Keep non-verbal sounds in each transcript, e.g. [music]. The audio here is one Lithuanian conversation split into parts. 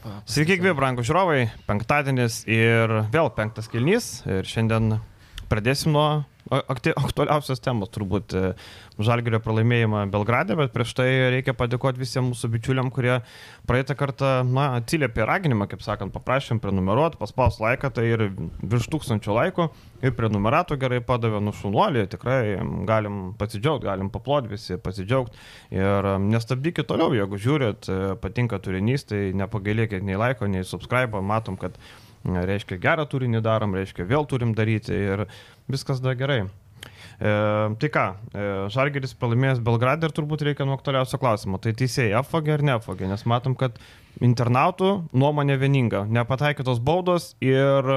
Sveiki, gyvi, brangų žiūrovai. Penktadienis ir vėl penktas kilnys. Ir šiandien pradėsim nuo aktualiausios temos, turbūt e, Žalgirio pralaimėjimą Belgrade, bet prieš tai reikia padėkoti visiems mūsų bičiuliam, kurie praeitą kartą, na, atsiliepė raginimą, kaip sakant, paprašėm prenumeruoti, paspaus laiką, tai ir virš tūkstančių laikų ir prenumeratų gerai padavė nušunuolį, tikrai galim pasidžiaugti, galim paploti visi, pasidžiaugti ir nestabdykit toliau, jeigu žiūrit, e, patinka turinys, tai nepagailėkit nei laiko, nei subscribe, matom, kad reiškia gerą turinį darom, reiškia vėl turim daryti ir viskas da gerai. E, tai ką, e, Žalgeris pralaimėjęs Belgradą ir turbūt reikia nuo aktualiausio klausimo. Tai teisėjai apvagė ar neapvagė, nes matom, kad internautų nuomonė vieninga. Nepataikytos baudos ir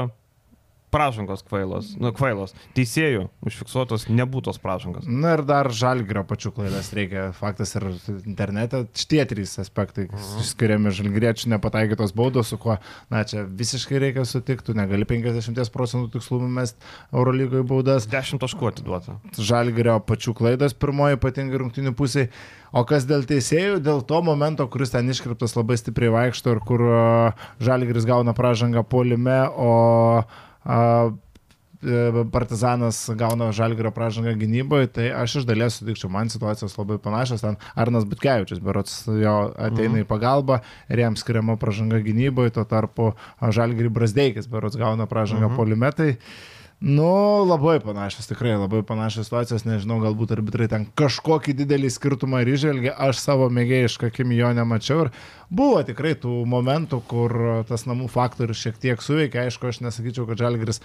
pražangos kvailos, nu, kvailos. Teisėjų užfiksuotos nebūtos pražangos. Na ir dar žalgrio pačių klaidas reikia. Faktas ir internete šitie trys aspektai mhm. skiriami žalgriečių nepataikytos baudos, su kuo, na, čia visiškai reikia sutikti, negali 50 procentų tikslumų mest Eurolygoje baudas. 10 taškų atiduota. Žalgrio pačių klaidas pirmoji ypatingai rungtinių pusėje. O kas dėl teisėjų, dėl to momento, kuris ten iškriptas labai stipriai vaikšto ir kur Žalgris gauna pražangą polime, o partizanas gauna žalgerio pražangą gynyboje, tai aš iš dalies sutikčiau, man situacijos labai panašios, ten Arnas Butkevičius, berots jo ateina į pagalbą ir jam skiriama pražanga gynyboje, tuo tarpu žalgerį Brasdeikis, berots gauna pražangą mhm. polimetai. Nu, labai panašios, tikrai labai panašios situacijos, nežinau, galbūt arbitrai ten kažkokį didelį skirtumą ir išvelgia, aš savo mėgėjišką akimi jo nemačiau ir buvo tikrai tų momentų, kur tas namų faktorius šiek tiek suveikia, aišku, aš nesakyčiau, kad Žalgris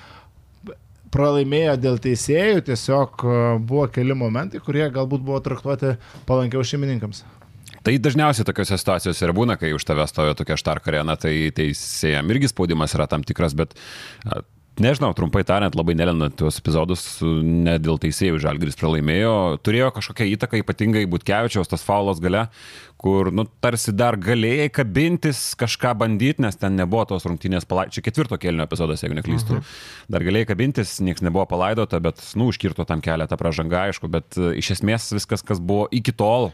pralaimėjo dėl teisėjų, tiesiog e, buvo keli momentai, kurie galbūt buvo traktuoti palankiau šeimininkams. Tai dažniausiai tokiuose situacijose ir būna, kai už tave stojo tokia štarkarena, tai teisėjam irgi spaudimas yra tam tikras, bet Nežinau, trumpai tariant, labai nelendant tuos epizodus, ne dėl teisėjų Žalgris pralaimėjo, turėjo kažkokią įtaką, ypatingai Butkevičiaus tas faulas gale, kur, nu, tarsi dar galėjai kabintis, kažką bandyti, nes ten nebuvo tos rungtynės palaidotos, čia ketvirto kelnio epizodas, jeigu neklystu, uh mhm. -huh. dar galėjai kabintis, niekas nebuvo palaidota, bet, nu, užkirto tam kelią tą pražangą, aišku, bet iš esmės viskas, kas buvo iki tol,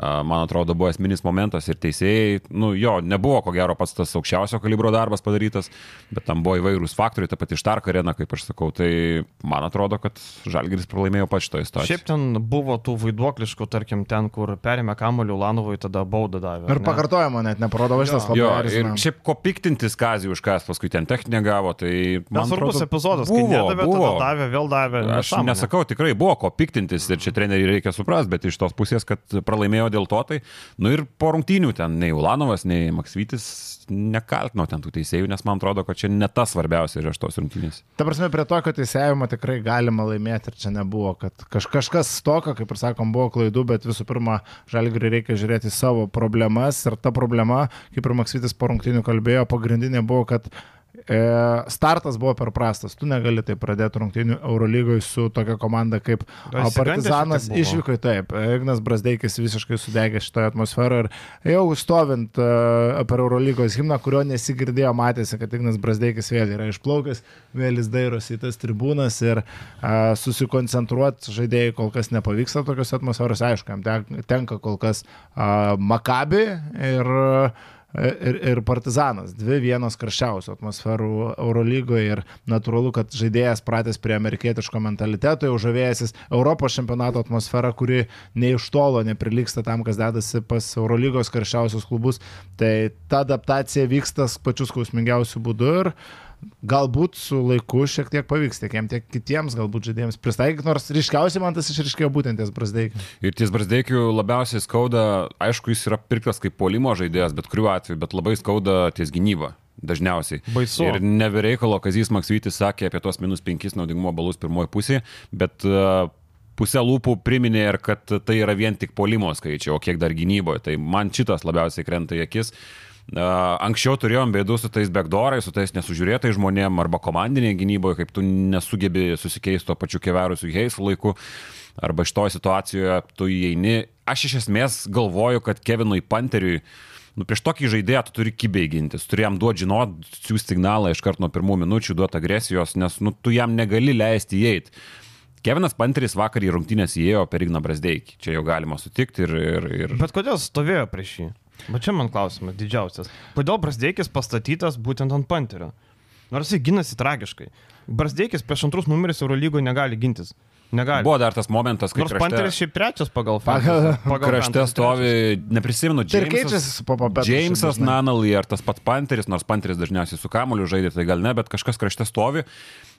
man atrodo, buvo esminis momentas ir teisėjai, nu jo, nebuvo ko gero pats tas aukščiausio kalibro darbas padarytas, bet tam buvo įvairūs faktoriai, ta pati Štark arena, kaip aš sakau, tai man atrodo, kad Žalgiris pralaimėjo pats šitoje istorijoje. Šiaip ten buvo tų vaiduokliškų, tarkim, ten, kur perėmė kamolių Lanovui, tada baudą davė. Ir pakartojimo net neparodo šitas labai. Jo, ir šiaip ko piktintis Kazijų už kas, paskui ten techninę gavo, tai man svarbus epizodas, buvo, kai nedavė, buvo. davė, vėl davė. Aš nesakau, tikrai buvo ko piktintis ir čia treneriai reikia suprasti, bet iš tos pusės, kad pralaimėjo laimėjo dėl to, tai, nu ir po rungtynių ten nei Ulanovas, nei Maksvitis nekaltinau ten tų teisėjų, nes man atrodo, kad čia ne tas svarbiausia yra šitos rungtynės. Ta prasme, prie to, kad teisėjimo tikrai galima laimėti ir čia nebuvo, kad kaž, kažkas stoka, kaip ir sakom, buvo klaidų, bet visų pirma, žalgriui reikia žiūrėti savo problemas ir ta problema, kaip ir Maksvitis po rungtynių kalbėjo, pagrindinė buvo, kad startas buvo per prastas, tu negali tai pradėti rungtynių Eurolygoje su tokia komanda kaip Partizanas išvyko, taip, Ignas Brasdeikis visiškai sudegė šitoje atmosferoje ir jau stovint uh, per Eurolygos himną, kurio nesigirdėjo, matėsi, kad Ignas Brasdeikis vėl yra išplaukęs, vėl jis dairosi į tas tribūnas ir susikoncentruoti žaidėjai kol kas nepavyksta tokios atmosferos, aišku, tenka kol kas Makabi ir uh, ir, ir Partizanas. Dvi vienos karščiausių atmosferų Eurolygoje ir natūralu, kad žaidėjas pratęs prie amerikietiško mentaliteto, jau žavėjęsis Europos čempionato atmosfera, kuri nei iš tolo neprilyksta tam, kas dedasi pas Eurolygos karščiausius klubus. Tai ta adaptacija vyksta pačius skausmingiausių būdų ir galbūt su laiku šiek tiek pavyks tiek jam, tiek kitiems galbūt žaidėjams pristaikyti, nors ryškiausiai man tas išriškėjo būtent ties Brasdeikiu. Ir ties Brasdeikiu labiausiai skauda, aišku, jis yra pirktas kaip polimo žaidėjas, bet kuriuo atveju, bet labai skauda ties gynyba. Dažniausiai. Baisu. Ir nebereikalo, Kazys Maksytis sakė apie tuos minus 5 naudingumo balus pirmoji pusė, bet uh, pusę lūpų priminė ir kad tai yra vien tik polimo skaičiai, o kiek dar gynyboje. Tai man šitas labiausiai krenta į akis. Uh, Anksčiau turėjom bėdų su tais backdorais, su tais nesužiūrėtais žmonėm arba komandinėje gynyboje, kaip tu nesugebi susikeisti to pačiu keveru su Heisu laiku, arba to situacijoje tu įeini. Aš iš esmės galvoju, kad Kevinui Panteriui nu, prieš tokį žaidėją tu turi kibiai gintis, turi jam duoti žinot, siūsti signalą iš karto nuo pirmų minučių, duoti agresijos, nes nu, tu jam negali leisti įeiti. Kevinas Panteris vakar į rungtynės įėjo per Igną Brasdeikį, čia jau galima sutikti ir, ir, ir... Bet kodėl stovėjo prieš jį? Bet čia man klausimas didžiausias. Kodėl Brasdeikis pastatytas būtent ant Panterio? Nors jis ginasi tragiškai. Brasdeikis prieš antrus numerius Eurolygoje negali gintis. Negali. Buvo dar tas momentas, kai Nors Panteris krašte, šiaip trečias pagal Pagal- fantasy. pagal [laughs] krašte stovi, neprisimenu, Tai ir Džeimsas. keičiasi su papabetu. Džeimsas Nanally ar tas pats Panteris, nors Panteris dažniausiai su kamuoliu žaidė, tai gal ne, bet kažkas krašte stovi.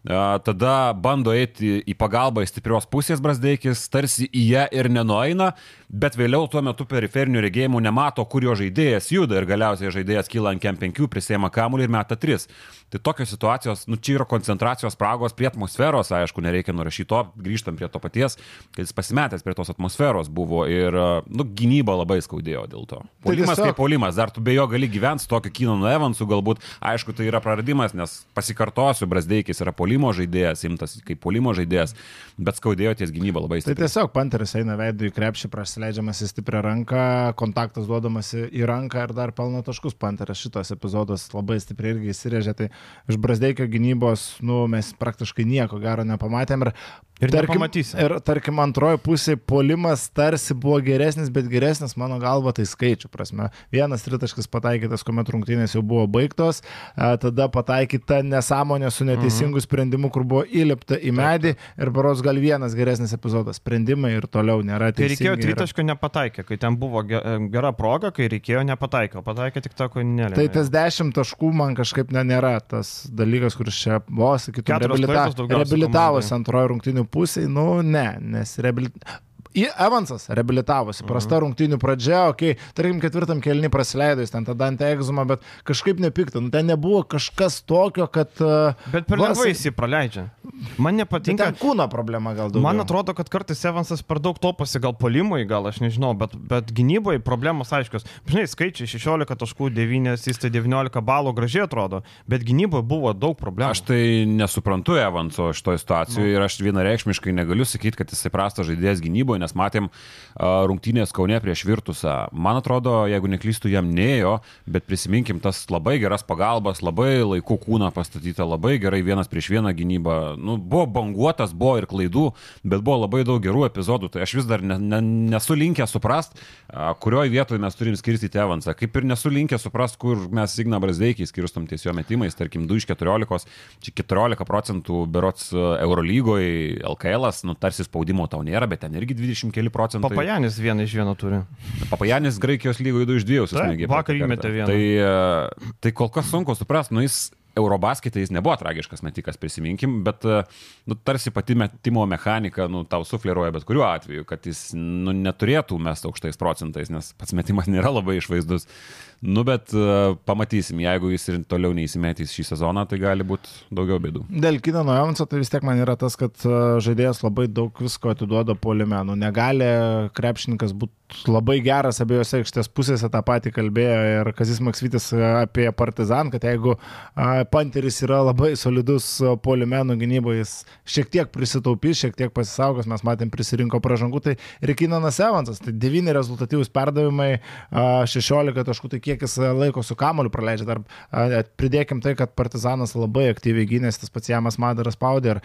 Tada bando eiti į pagalbą į stiprios pusės Brasdeikis, tarsi į ją ir nenueina, bet vėliau tuo metu periferinių regėjimų nemato, kur jo žaidėjas juda ir galiausiai žaidėjas kyla ant kem 5, prisėma kamuolį ir meta 3. Tai tokios situacijos, nu čia yra koncentracijos spragos prie atmosferos, aišku, nereikia nurašyti to, grįžtam prie to paties, kad jis pasimetęs prie tos atmosferos buvo ir, nu, gynyba labai skaudėjo dėl to. Polimas tiesiog- kaip polimas, dar tu be jo gali gyventi su tokiu Kinonu Evansu, galbūt, aišku, tai yra praradimas, nes pasikartosiu, Brasdeikis yra polimo žaidėjas, imtas kaip polimo žaidėjas, bet skaudėjo ties gynyba labai Tai stipriai. tiesiog panteris eina veidų į krepšį, prasileidžiamas į stiprią ranką, kontaktas duodamas į ranką ir dar pelno taškus. Panteris šitas epizodas labai stipriai irgi įsirėžė. Tai iš Brasdeikio gynybos, nu, mes praktiškai nieko gero nepamatėm. Ir, Ir tarkim, nepamatysim. ir tarkim, antroji pusė polimas tarsi buvo geresnis, bet geresnis mano galva tai skaičių prasme. Vienas tritaškas pataikytas, kuomet rungtynės jau buvo baigtos, a, tada pataikyta nesąmonė su neteisingu Mhm. sprendimu, kur buvo įlipta į medį ir baros gal vienas geresnis epizodas. Sprendimai ir toliau nėra reikėjo teisingi. ir- tritaško nepataikė, kai ten buvo ge- gera proga, kai reikėjo nepataikė, o pataikė tik tą, ko nelė. Tai tas 10 taškų man kažkaip ne, nėra tas dalykas, kuris čia vos, sakytum, reabilita, reabilitavosi komandai. antrojo rungtinių pusėje, nu ne, nes reabilitavosi. Į Evansas reabilitavosi, prasta Mhm. rungtinių pradžia, okei, okay, tarkim, ketvirtam kelnį praleido jis ten tada ant egzumą, bet kažkaip nepikta, nu ten nebuvo kažkas tokio, kad... Bet per lengvai jis jį praleidžia. Man Tai nepatinka. ten kūno problema gal daugiau. Man atrodo, kad kartais Evansas per daug toposi, gal polimui, gal aš nežinau, bet, bet gynyboje problemos aiškios. Žinai, skaičiai 16 taškų, 9, jis tai 19 balų gražiai atrodo, bet gynyboje buvo daug problemų. Aš tai nesuprantu Evanso šitoje situacijoje Nu. ir aš vienareikšmiškai negaliu sakyti, kad jisai prastas žaidėjas gynyboje, nes matėm rungtynės Kaune prieš Virtusą. Man atrodo, jeigu neklystų, jam neėjo, bet prisiminkim tas labai geras pagalbas, labai laiku kūną pastatyta, labai gerai vienas prieš vieną gynybą. Nu, buvo banguotas, buvo ir klaidų, bet buvo labai daug gerų epizodų. Tai aš vis dar ne, ne, nesu linkęs suprast, kurioje vietoje mes turim skirstyti Evansą. Kaip ir nesu linkęs suprast, kur mes Signa Brasdeikiai skirstom ties jo metimais, tarkim 2 iš 14, čia 14 procentų berots Eurolygoje, LKL, nu tarsi spaudimo tau nėra, bet ten irgi 20 keli procentai. Papajanis vieną iš vieno turi. Papajanis Graikijos lygoje 2 iš 2 Taip, susmėgė. vakar įmetė vieną. Tai, tai kol kas sunku suprasti, nu jis Eurobasketė jis nebuvo tragiškas metikas, prisiminkim, bet e, nu, tarsi pati metimo mechanika nu, tau sufleruoja bet kuriuo atveju, kad jis nu, neturėtų mesti aukštais procentais, nes pats metimas nėra labai išvaizdus. Nu, bet uh, pamatysim, jeigu jis ir toliau neįsimetys šį sezoną, tai gali būti daugiau bėdų. Dėl Kinano Evanso tai vis tiek man yra tas, kad e, žaidėjas labai daug visko atiduoda polime. Nu, negali krepšininkas būti labai geras abiejose aikštės pusėse, tą patį kalbėjo ir Kazis Maksvitis e, apie Partizan, kad jeigu a, Panteris yra labai solidus e, polime, nu gynyboje jis šiek tiek prisitaupys, šiek tiek pasisaugos, mes matėm prisirinko pražangų, tai ir Kinanas Evansas, tai 9 rezultatyvus perdavimai, a, 16 taškų, tai kiek jis e, laiko su kamoliu praleidžia. Dar pridėkim tai, kad Partizanas labai aktyviai gynėsi, tas pats Jamas Madaras spaudė ir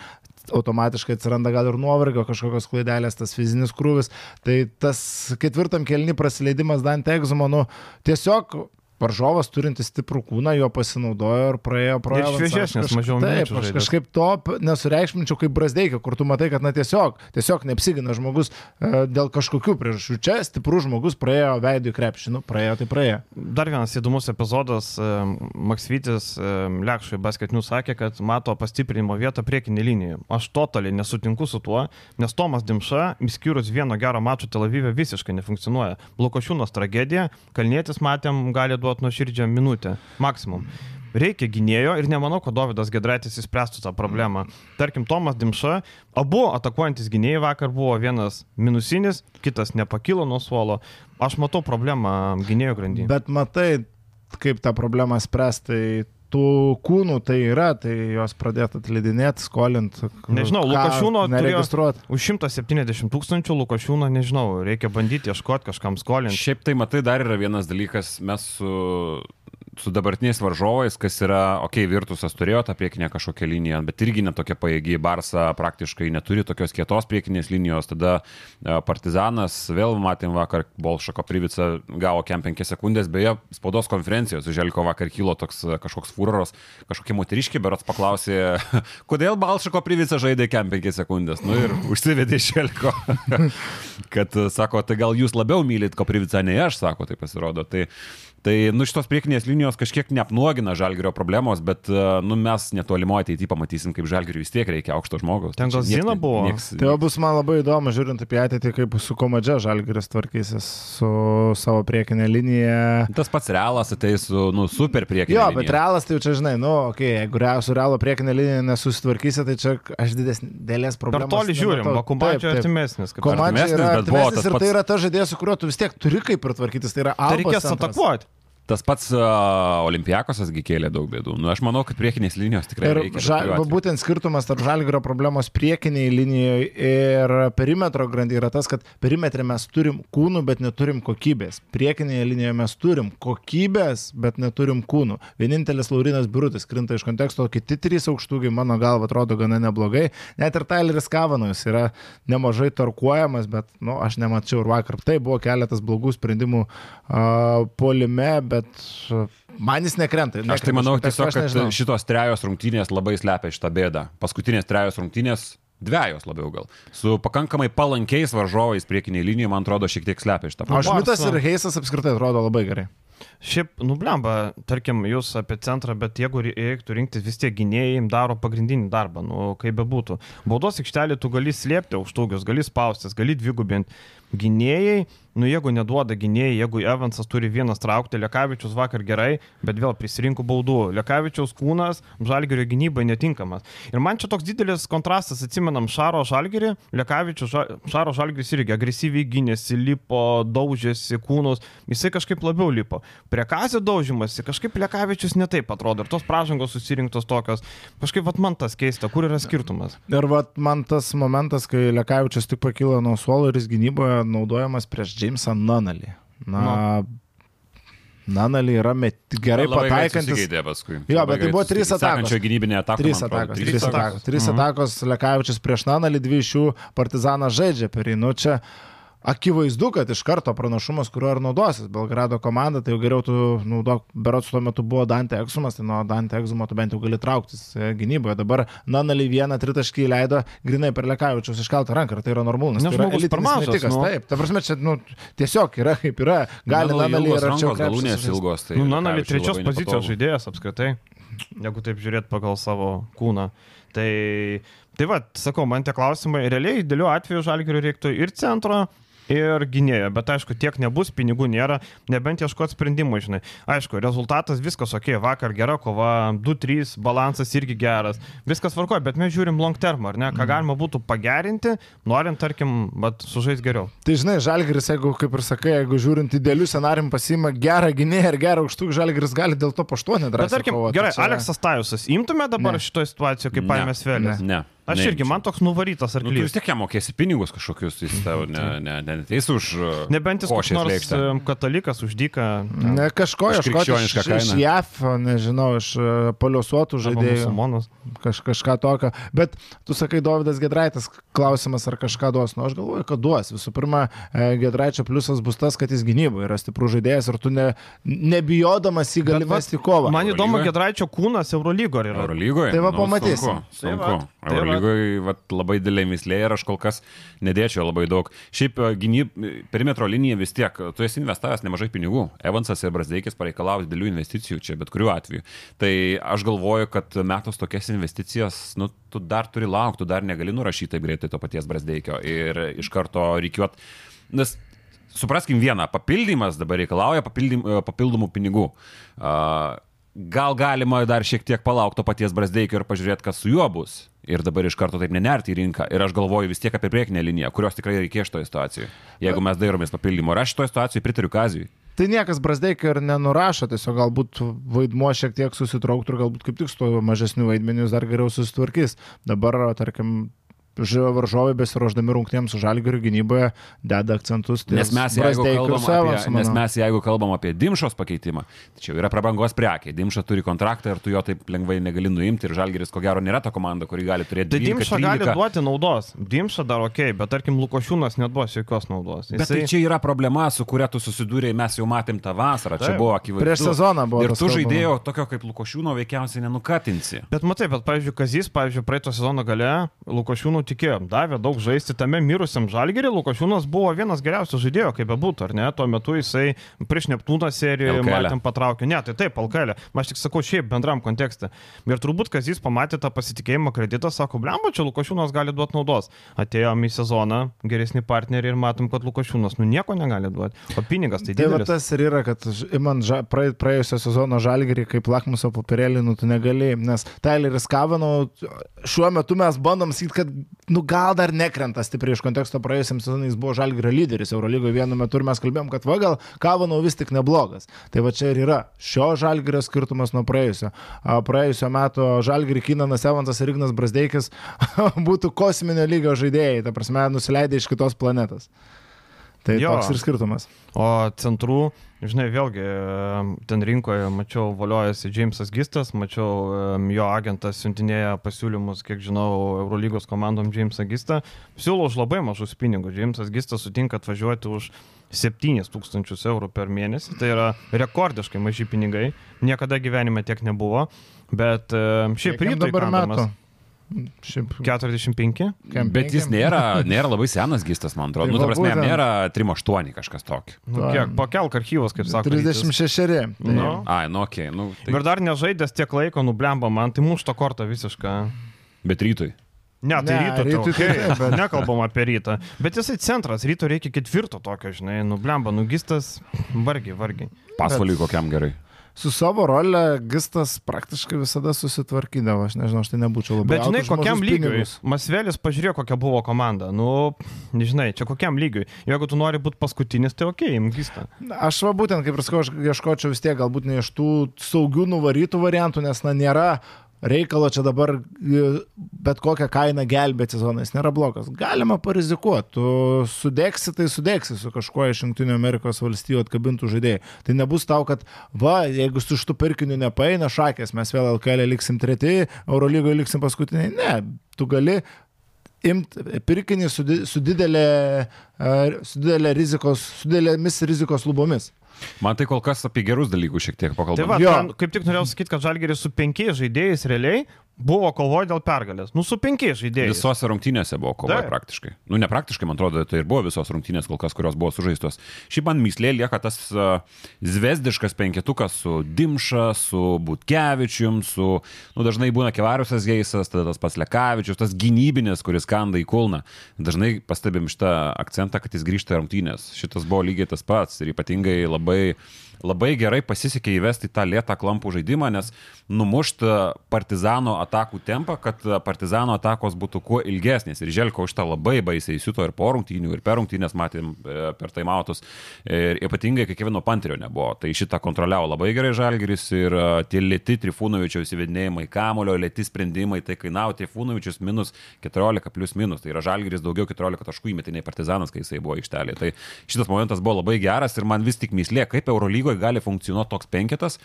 automatiškai atsiranda gal ir nuovargio, kažkokios klaidelės, tas fizinis krūvis. Tai tas ketvirtam kelni prasileidimas Dante Egzumo, nu tiesiog varžovas turintis stiprų kūną, jo pasinaudojo ir praėjo pro Evansą. šviežesnis, mažiau Taip, minučių aš kažkaip to nesureikšminčiau kaip Brasdeikio, kur tu matai, kad na tiesiog, tiesiog neapsigina žmogus e, dėl kažkokių priežasčių. Čia stiprus žmogus praėjo veidų į krepšį, nu praėjo, tai praėjo. Dar vienas įdomus epizodas. em, Maksvitis em, Lekšui basketinių sakė, kad mato pastiprinimo vietą priekinį liniją. Aš totaliai nesutinku su tuo, nes Tomas Dimša, išskyrus vieno gero mačo Tel Avive, visiškai nefunkcionuoja. Lukošiūnas tragedija, Kalnėtis matėm, gali duoti nuo širdžio minutę, maksimum. Reikia gynėjo ir nemanau, kad Davidas Gedraitis įspręstų tą problemą. Tarkim, Tomas Dimša, abu atakuojantis gynėjai vakar buvo vienas minusinis, kitas nepakilo nuo suolo. Aš matau problemą gynėjo grandyje. Bet matai, kaip tą problemą spręsti, tai tų kūnų tai yra, tai jos pradėtų atleidinėti, skolinti. Nežinau, Lukašiūno turėjo- neregistruoti. Už 170 tūkstančių Lukošiūną, nežinau, reikia bandyti ieškoti kažkam skolinti. Šiaip tai matai, dar yra vienas dalykas, mes su, su dabartiniais varžovais, kas yra, okei, okay, Virtusas turėjo tą priekinę kažkokią liniją, bet irgi netokia paėgi, Barsa praktiškai neturi tokios kietos priekinės linijos, tada e, Partizanas, vėl matėm vakar, Bolšako Privica gavo kem 5 sekundės, beje, spaudos konferencijos, Želko vakar kilo toks e, kažkoks fūroras, kažkokie moteriški, berots paklausė, [laughs] kodėl Balšako Privica žaidė kem 5 sekundės, nu ir užsivedė Želko, [laughs] kad sako, tai gal jūs labiau mylit Koprivicą, nei aš, sako, tai pasirodo. Tai, Tai, nu, šitos priekinės linijos kažkiek neapnuogina žalgerio problemos, bet, e, nu, mes netolimoje ateityje pamatysim, kaip žalgeriui vis tiek reikia aukšto žmogaus. Ten gal Zina buvo. Nieks, tai bus man labai įdomu, žiūrint apie ateitį, kaip su komadžia žalgeris tvarkysis su savo priekinė linija. Tas pats realas ateis su, nu, super priekinė. Jo, linija. bet realas tai jau čia, žinai, nu, okay, jeigu su realo priekinė linija nesusitvarkysi, tai čia aš didesnį dėlės problemą. Per toli žiūrim, o komadžio artimesnis. Komadžio yra bet buvo artimesnis ir tai pats- yra ta žaidėjas, su kuriuo tu vis tiek turi kaip ir tvarkytis. Tai yra Tai Albos reikės centras. atakuoti. Tas pats uh, Olimpiakosasgi kėlė daug bėdų. Nu, aš manau, kad priekinės linijos tikrai Ir reikia. ža, būtent skirtumas tarp žalgerio problemos priekiniai linijoje ir perimetro grandyje yra tas, kad perimetre mes turim kūnų, bet neturim kokybės. Priekinėje linijoje mes turim kokybės, bet neturim kūnų. Vienintelis Laurinas Birutis krinta iš konteksto, kiti trys aukštūgiai, mano galva, atrodo gana neblogai. Net ir Tyleris Kavanojus yra nemažai tarkuojamas, bet nu, aš nemačiau ir vakar. Tai buvo keletas blogų sprendimų uh, polime, bet uh, man jis nekrenta. Aš tai manau nekrenta tiesiog, kad nežinau. šitos trejos rungtynės labai slepia šitą bėdą. Paskutinės trejos rungtynės, dviejos labiau gal, su pakankamai palankiais varžovais priekiniai linijai, man atrodo, šiek tiek slepia šitą O problemą. Šmitas Barsa. ir Heisas apskritai atrodo labai gerai. Šiaip, nublemba, tarkim, jūs apie centrą, bet jeigu reiktų rinktis, vis tiek gynėjai daro pagrindinį darbą, nu, kaip bebūtų. Baudos aikštelį tu gali slėpti aukštūgius, gali spaustis, gali dvigubinti. Gynėjai, nu jeigu neduoda gynėjai, jeigu Evansas turi vienas traukti, Lekavičius vakar gerai, bet vėl prisirinko baudų. Lekavičiaus kūnas žalgerio gynybai netinkamas. Ir man čia toks didelis kontrastas, atsimenam Šaro žalgerį, Lekavičius, Šaro žalgeris irgi agresyviai gynėsi, lipo, daužėsi kūnus, jisai kažkaip labiau lipo. Prie kazio daužymasi, kažkaip Lekavičius netaip atrodo ir tos pražangos susirinktos tokios. Kažkaip vat man tas keista, kur yra skirtumas. Ir vat, man tas momentas, kai Lekavičius tik pakilo nuo suolo ir jis gynyboje naudojamas prieš Jamesą Nanalį. Na, Nanalį yra met, gerai greit pataikantis. paskui. Jo, bet tai buvo trys atakos. Gynybinė ataka. Trys atakos, trys atakos. trys atakos Lekavičius prieš Nanalį, dvi iš jų Partizanas žaidžia per jį. Nu, čia akivaizdu, kad iš karto pranašumas, kuriuo ir naudosis Belgrado komanda, tai jau geriau tu naudok, berots tuo metu buvo Dante Eksumas, tai nuo Dante Eksumo tu bent jau gali trauktis e, gynyboje. Dabar Nanalį vieną tritaškį leido grinai per Lekavičius iškeltą ranką tai yra normalu. nes Nes tai žmogus per mažas, nu. Taip, ta prasme, čia nu, tiesiog yra kaip yra. Gali ilgos ir arčiau galūnės ilgos. Tai Nu, Nanali trečios pozicijos nepatogu. žaidėjas apskritai, jeigu taip žiūrėt pagal savo kūną. Tai, tai va, sakau, man tie klausimai, realiai dėliu atveju žalgeriu reiktų ir centro, ir gynėjo, bet aišku, tiek nebus, pinigų nėra, nebent ieškoti sprendimų, žinai. Aišku, rezultatas viskas ok, vakar gera kova, 2-3, balansas irgi geras, viskas varkoja, bet mes žiūrim long term, ar ne, ką galima būtų pagerinti, norint, tarkim, sužais geriau. Tai žinai, Žalgiris, jeigu, kaip ir sakai, jeigu žiūrint idealių scenarijų, pasima gerą gynėją ir gerą aukštų, Žalgiris gali dėl to paštuonį drąsiai. Bet tarkim, kovot. gerai, čia- Aleksas Tajusas, imtume dabar Ne. šitoje situacijoje, kaip Ne. paėmės vėlės? Ne. Aš irgi, neimčiau. man toks nuvarytas Nu, tu arklys. vis tiek jam mokėsi pinigus kažkokius, jis tau ne, ne, ne, neteis už... uh, Nebent jis koks nors lėkštę. em, katalikas uždyka. Ne kažko Už ieškoti iš, iš. JAF, nežinau, iš e, paliuosuotų žaidėjų, kaž, kažką tokio. Bet tu sakai, Davidas Gedraitas, klausimas, ar kažką duos. Nu, aš galvoju, kad duos. Visų pirma, e, Gedraičio pliusas bus tas, kad jis gynyboje yra stiprus žaidėjas ir tu ne, nebijodamas jį gali vesti kovą. Man įdomu? Gedraičio kūnas Eurolygoje yra. Eurolygoje? Tai va pamatysim. Sunku. Tai sunku. va, tai va. Eurolygoje vat, labai didelė mislė ir aš kol kas nedėčiau labai daug. Šiaip e, gynyb, perimetro linija vis tiek, tu esi investavęs nemažai pinigų. Evansas ir Brasdeikis pareikalavo didelių investicijų čia, bet kuriuo atveju. Tai aš galvoju, kad metus tokias investicijas, nu, tu dar turi laukti, tu dar negali nurašyti taip greitai to paties Brasdeikio ir iš karto reikiuot. Nes supraskim vieną, papildymas dabar reikalauja e, papildomų pinigų. A, Gal galima dar šiek tiek palaukti to paties Brasdeikio ir pažiūrėti, kas su juo bus. Ir dabar iš karto taip nenerti į rinką. Ir aš galvoju vis tiek apie priekinę liniją, kurios tikrai reikės šitoje situacijoje. Jeigu mes dairomės papildymo. Ir aš šitoje situacijoje pritariu Kazijui. Tai niekas Brasdeikio ir nenurašo, tiesiog galbūt vaidmuo šiek tiek susitrauktų ir galbūt kaip tik su tuo mažesniu vaidmeniu dar geriau susitvarkys. Dabar, tarkim, varžovai besiruoždami rungtynėms su žalgiriu gynyboje deda akcentus. Nes mes, jeigu kalbam su apie, nes mes jeigu kalbam apie Dimšos pakeitimą, tai čia jau yra prabangos prekiai. Dimša turi kontraktą ir tu jo taip lengvai negali nuimti ir Žalgeris ko gero nėra ta komanda, kuri gali turėti Tai 12, Dimša gali 13. duoti naudos. Dimša dar ok, bet tarkim Lukošiūnas neduos jokios naudos. Bet tai čia yra problema, su kuria tu susidūrėjai, mes jau matėm tą vasarą, čia Taip. buvo akivaizdu. Prieš sezoną buvo Ir tu žaidėjo tokio kaip Lukošiūno veikiausiai nenukatinsi. Bet matai, bet pavyzdžiui, Kazys, pavyzdžiui, praeito sezono gale Lukošiūnų tikėjo, davė daug žaisti tame mirusiam žalgerį, Lukošiūnas buvo vienas geriausių žaidėjų, kaip bebūtų, ar ne? Tuo metu jisai prieš Neptūną seriją matėm patraukė. Ne, tai taip, Alkalė. Aš tik sakau šiaip bendram kontekste. Ir turbūt Kazys pamatė tą pasitikėjimo kreditą, sako, blemba, čia Lukošiūnas gali duoti naudos. Atėjom į sezoną, geresni partneriai ir matom, kad Lukošiūnas nu nieko negali duoti. O pinigas tai Tai didelis. tas ir yra, kad imant ža, prae- praėjusio sezono žalgerį kaip lakmuso papirėlį, nu tu negali, nes Tyleris Kavano, šiuo metu mes bandom sakyti, kad nu gal dar nekrenta stipriai iš konteksto praėjusiam sezonui, jis buvo žalgerio lyderis Eurolygoje vienu metu ir mes kalbėjom, kad va gal Kavano vis tik neblogas. Tai va čia ir yra šio žalgerio skirtumas nuo praėjusio. Praėjusio meto žalgerį Kinanas Evansas ir Ignas Brasdeikis [laughs] būtų kosminio lygio žaidėjai, ta prasme, nusileidę iš kitos planetos. Tai Jo. toks ir skirtumas. O centrų, žinai, vėlgi ten rinkoje mačiau valiojasi Jamesas Gistas, mačiau jo agentas siuntinėja pasiūlymus, kiek žinau, Eurolygos komandom Jamesą Gistą. Siūlo už labai mažus pinigus. Jamesas Gistas sutinka atvažiuoti už 7000 eurų per mėnesį. Tai yra rekordiškai maži pinigai. Niekada gyvenime tiek nebuvo. Bet šiaip rytoj dabar metų. Įkandamas. Šiaip, 45. kem Bet jis nėra, [laughs] nėra labai senas gistas, man atrodo. Tai Nu, ta prasme, būtent. nėra 3-8 kažkas tokio. Nu, kiek, pakelk archyvus, kaip sako. Rytis. 36. Tai Nu. Ai, nu, okei, okay, nu, tai, Ir dar nežaidęs tiek laiko, nublemba man, tai mušto kortą visišką. bet rytui. Ne, tai Ne, ryto, rytui tai okay. bet- nekalbam apie rytą. Bet jisai centras, ryto reikia ketvirto tokio, žinai, nublemba, nugistas, vargiai, vargiai. Pasvaliui kokiam gerai. Su savo rolė Gistas praktiškai visada susitvarkydavo, aš nežinau, aš tai nebūčiau labai. Bet žinai, kokiam lygiui? Masvelis pažiūrėjo, kokia buvo komanda. Nu, nežinai, čia kokiam lygiui. Jeigu tu nori būti paskutinis, tai ok, imgistą. Aš va būtent, kaip ir sakau, aš ieškočiau vis tiek galbūt ne iš tų saugių nuvarytų variantų, nes na nėra reikalo čia dabar e, bet kokią kainą gelbėti sezoną, jis nėra blogas. Galima parizikuoti, tu sudėksi, tai sudėksi su kažkuo iš Junktinių Amerikos valstijų atkabintų žaidėjų. Tai nebus tau, kad va, jeigu su šitų pirkiniu nepaeina šakės, mes vėl LKL liksim treti, Eurolygoje liksim paskutiniai. Ne, tu gali imti pirkinį su, di- su, didelė, e, su, didelė rizikos, su didelėmis rizikos lubomis. Man tai kol kas apie gerus dalykus šiek tiek Tai pakalbame. va, Jo. man kaip tik norėjau sakyti, kad Žalgeris su penkiais žaidėjais realiai buvo kovoje dėl pergalės. Nu, su penkiais žaidėjais. Visose rungtynėse buvo kova Taip. praktiškai. Nu, ne praktiškai, man atrodo, tai ir buvo visos rungtynės kol kas, kurios buvo sužaistos. Šiaip man myslė lieka tas uh, zvezdiškas penketukas su Dimša, su Butkevičium, su, nu, dažnai būna Kevariusas Geisas, tada tas pats Lekavičius, tas gynybinis, kuris kanda į kulną. Dažnai pastebim šitą akcentą, kad jis grįžta į rungtynės. Šitas buvo lygiai tas pats ir ypatingai labai labai gerai pasisekė įvesti tą lėtą klampų žaidimą, nes numušti partizano atakų tempą, kad partizano atakos būtų kuo ilgesnės. Ir Želko už tą labai baisiai įsiuto ir po rungtynių, ir per rungtynės matėm e, per taimautus. Ir ypatingai, kai Kevino Panterio nebuvo. Tai šitą kontroliavo labai gerai Žalgeris ir e, tie lėti Trifūnovičiaus įvedinėjimai, kamulio, lėti sprendimai, tai kainavo Trifūnovičius minus 14 plus minus. Tai yra Žalgeris daugiau 14 taškų įmetinė partizanas, kai jisai buvo aikštelė. Tai šitas momentas buvo labai geras ir man vis tik mislė, kaip Eurolygoje gali funkcionuoti toks penketas.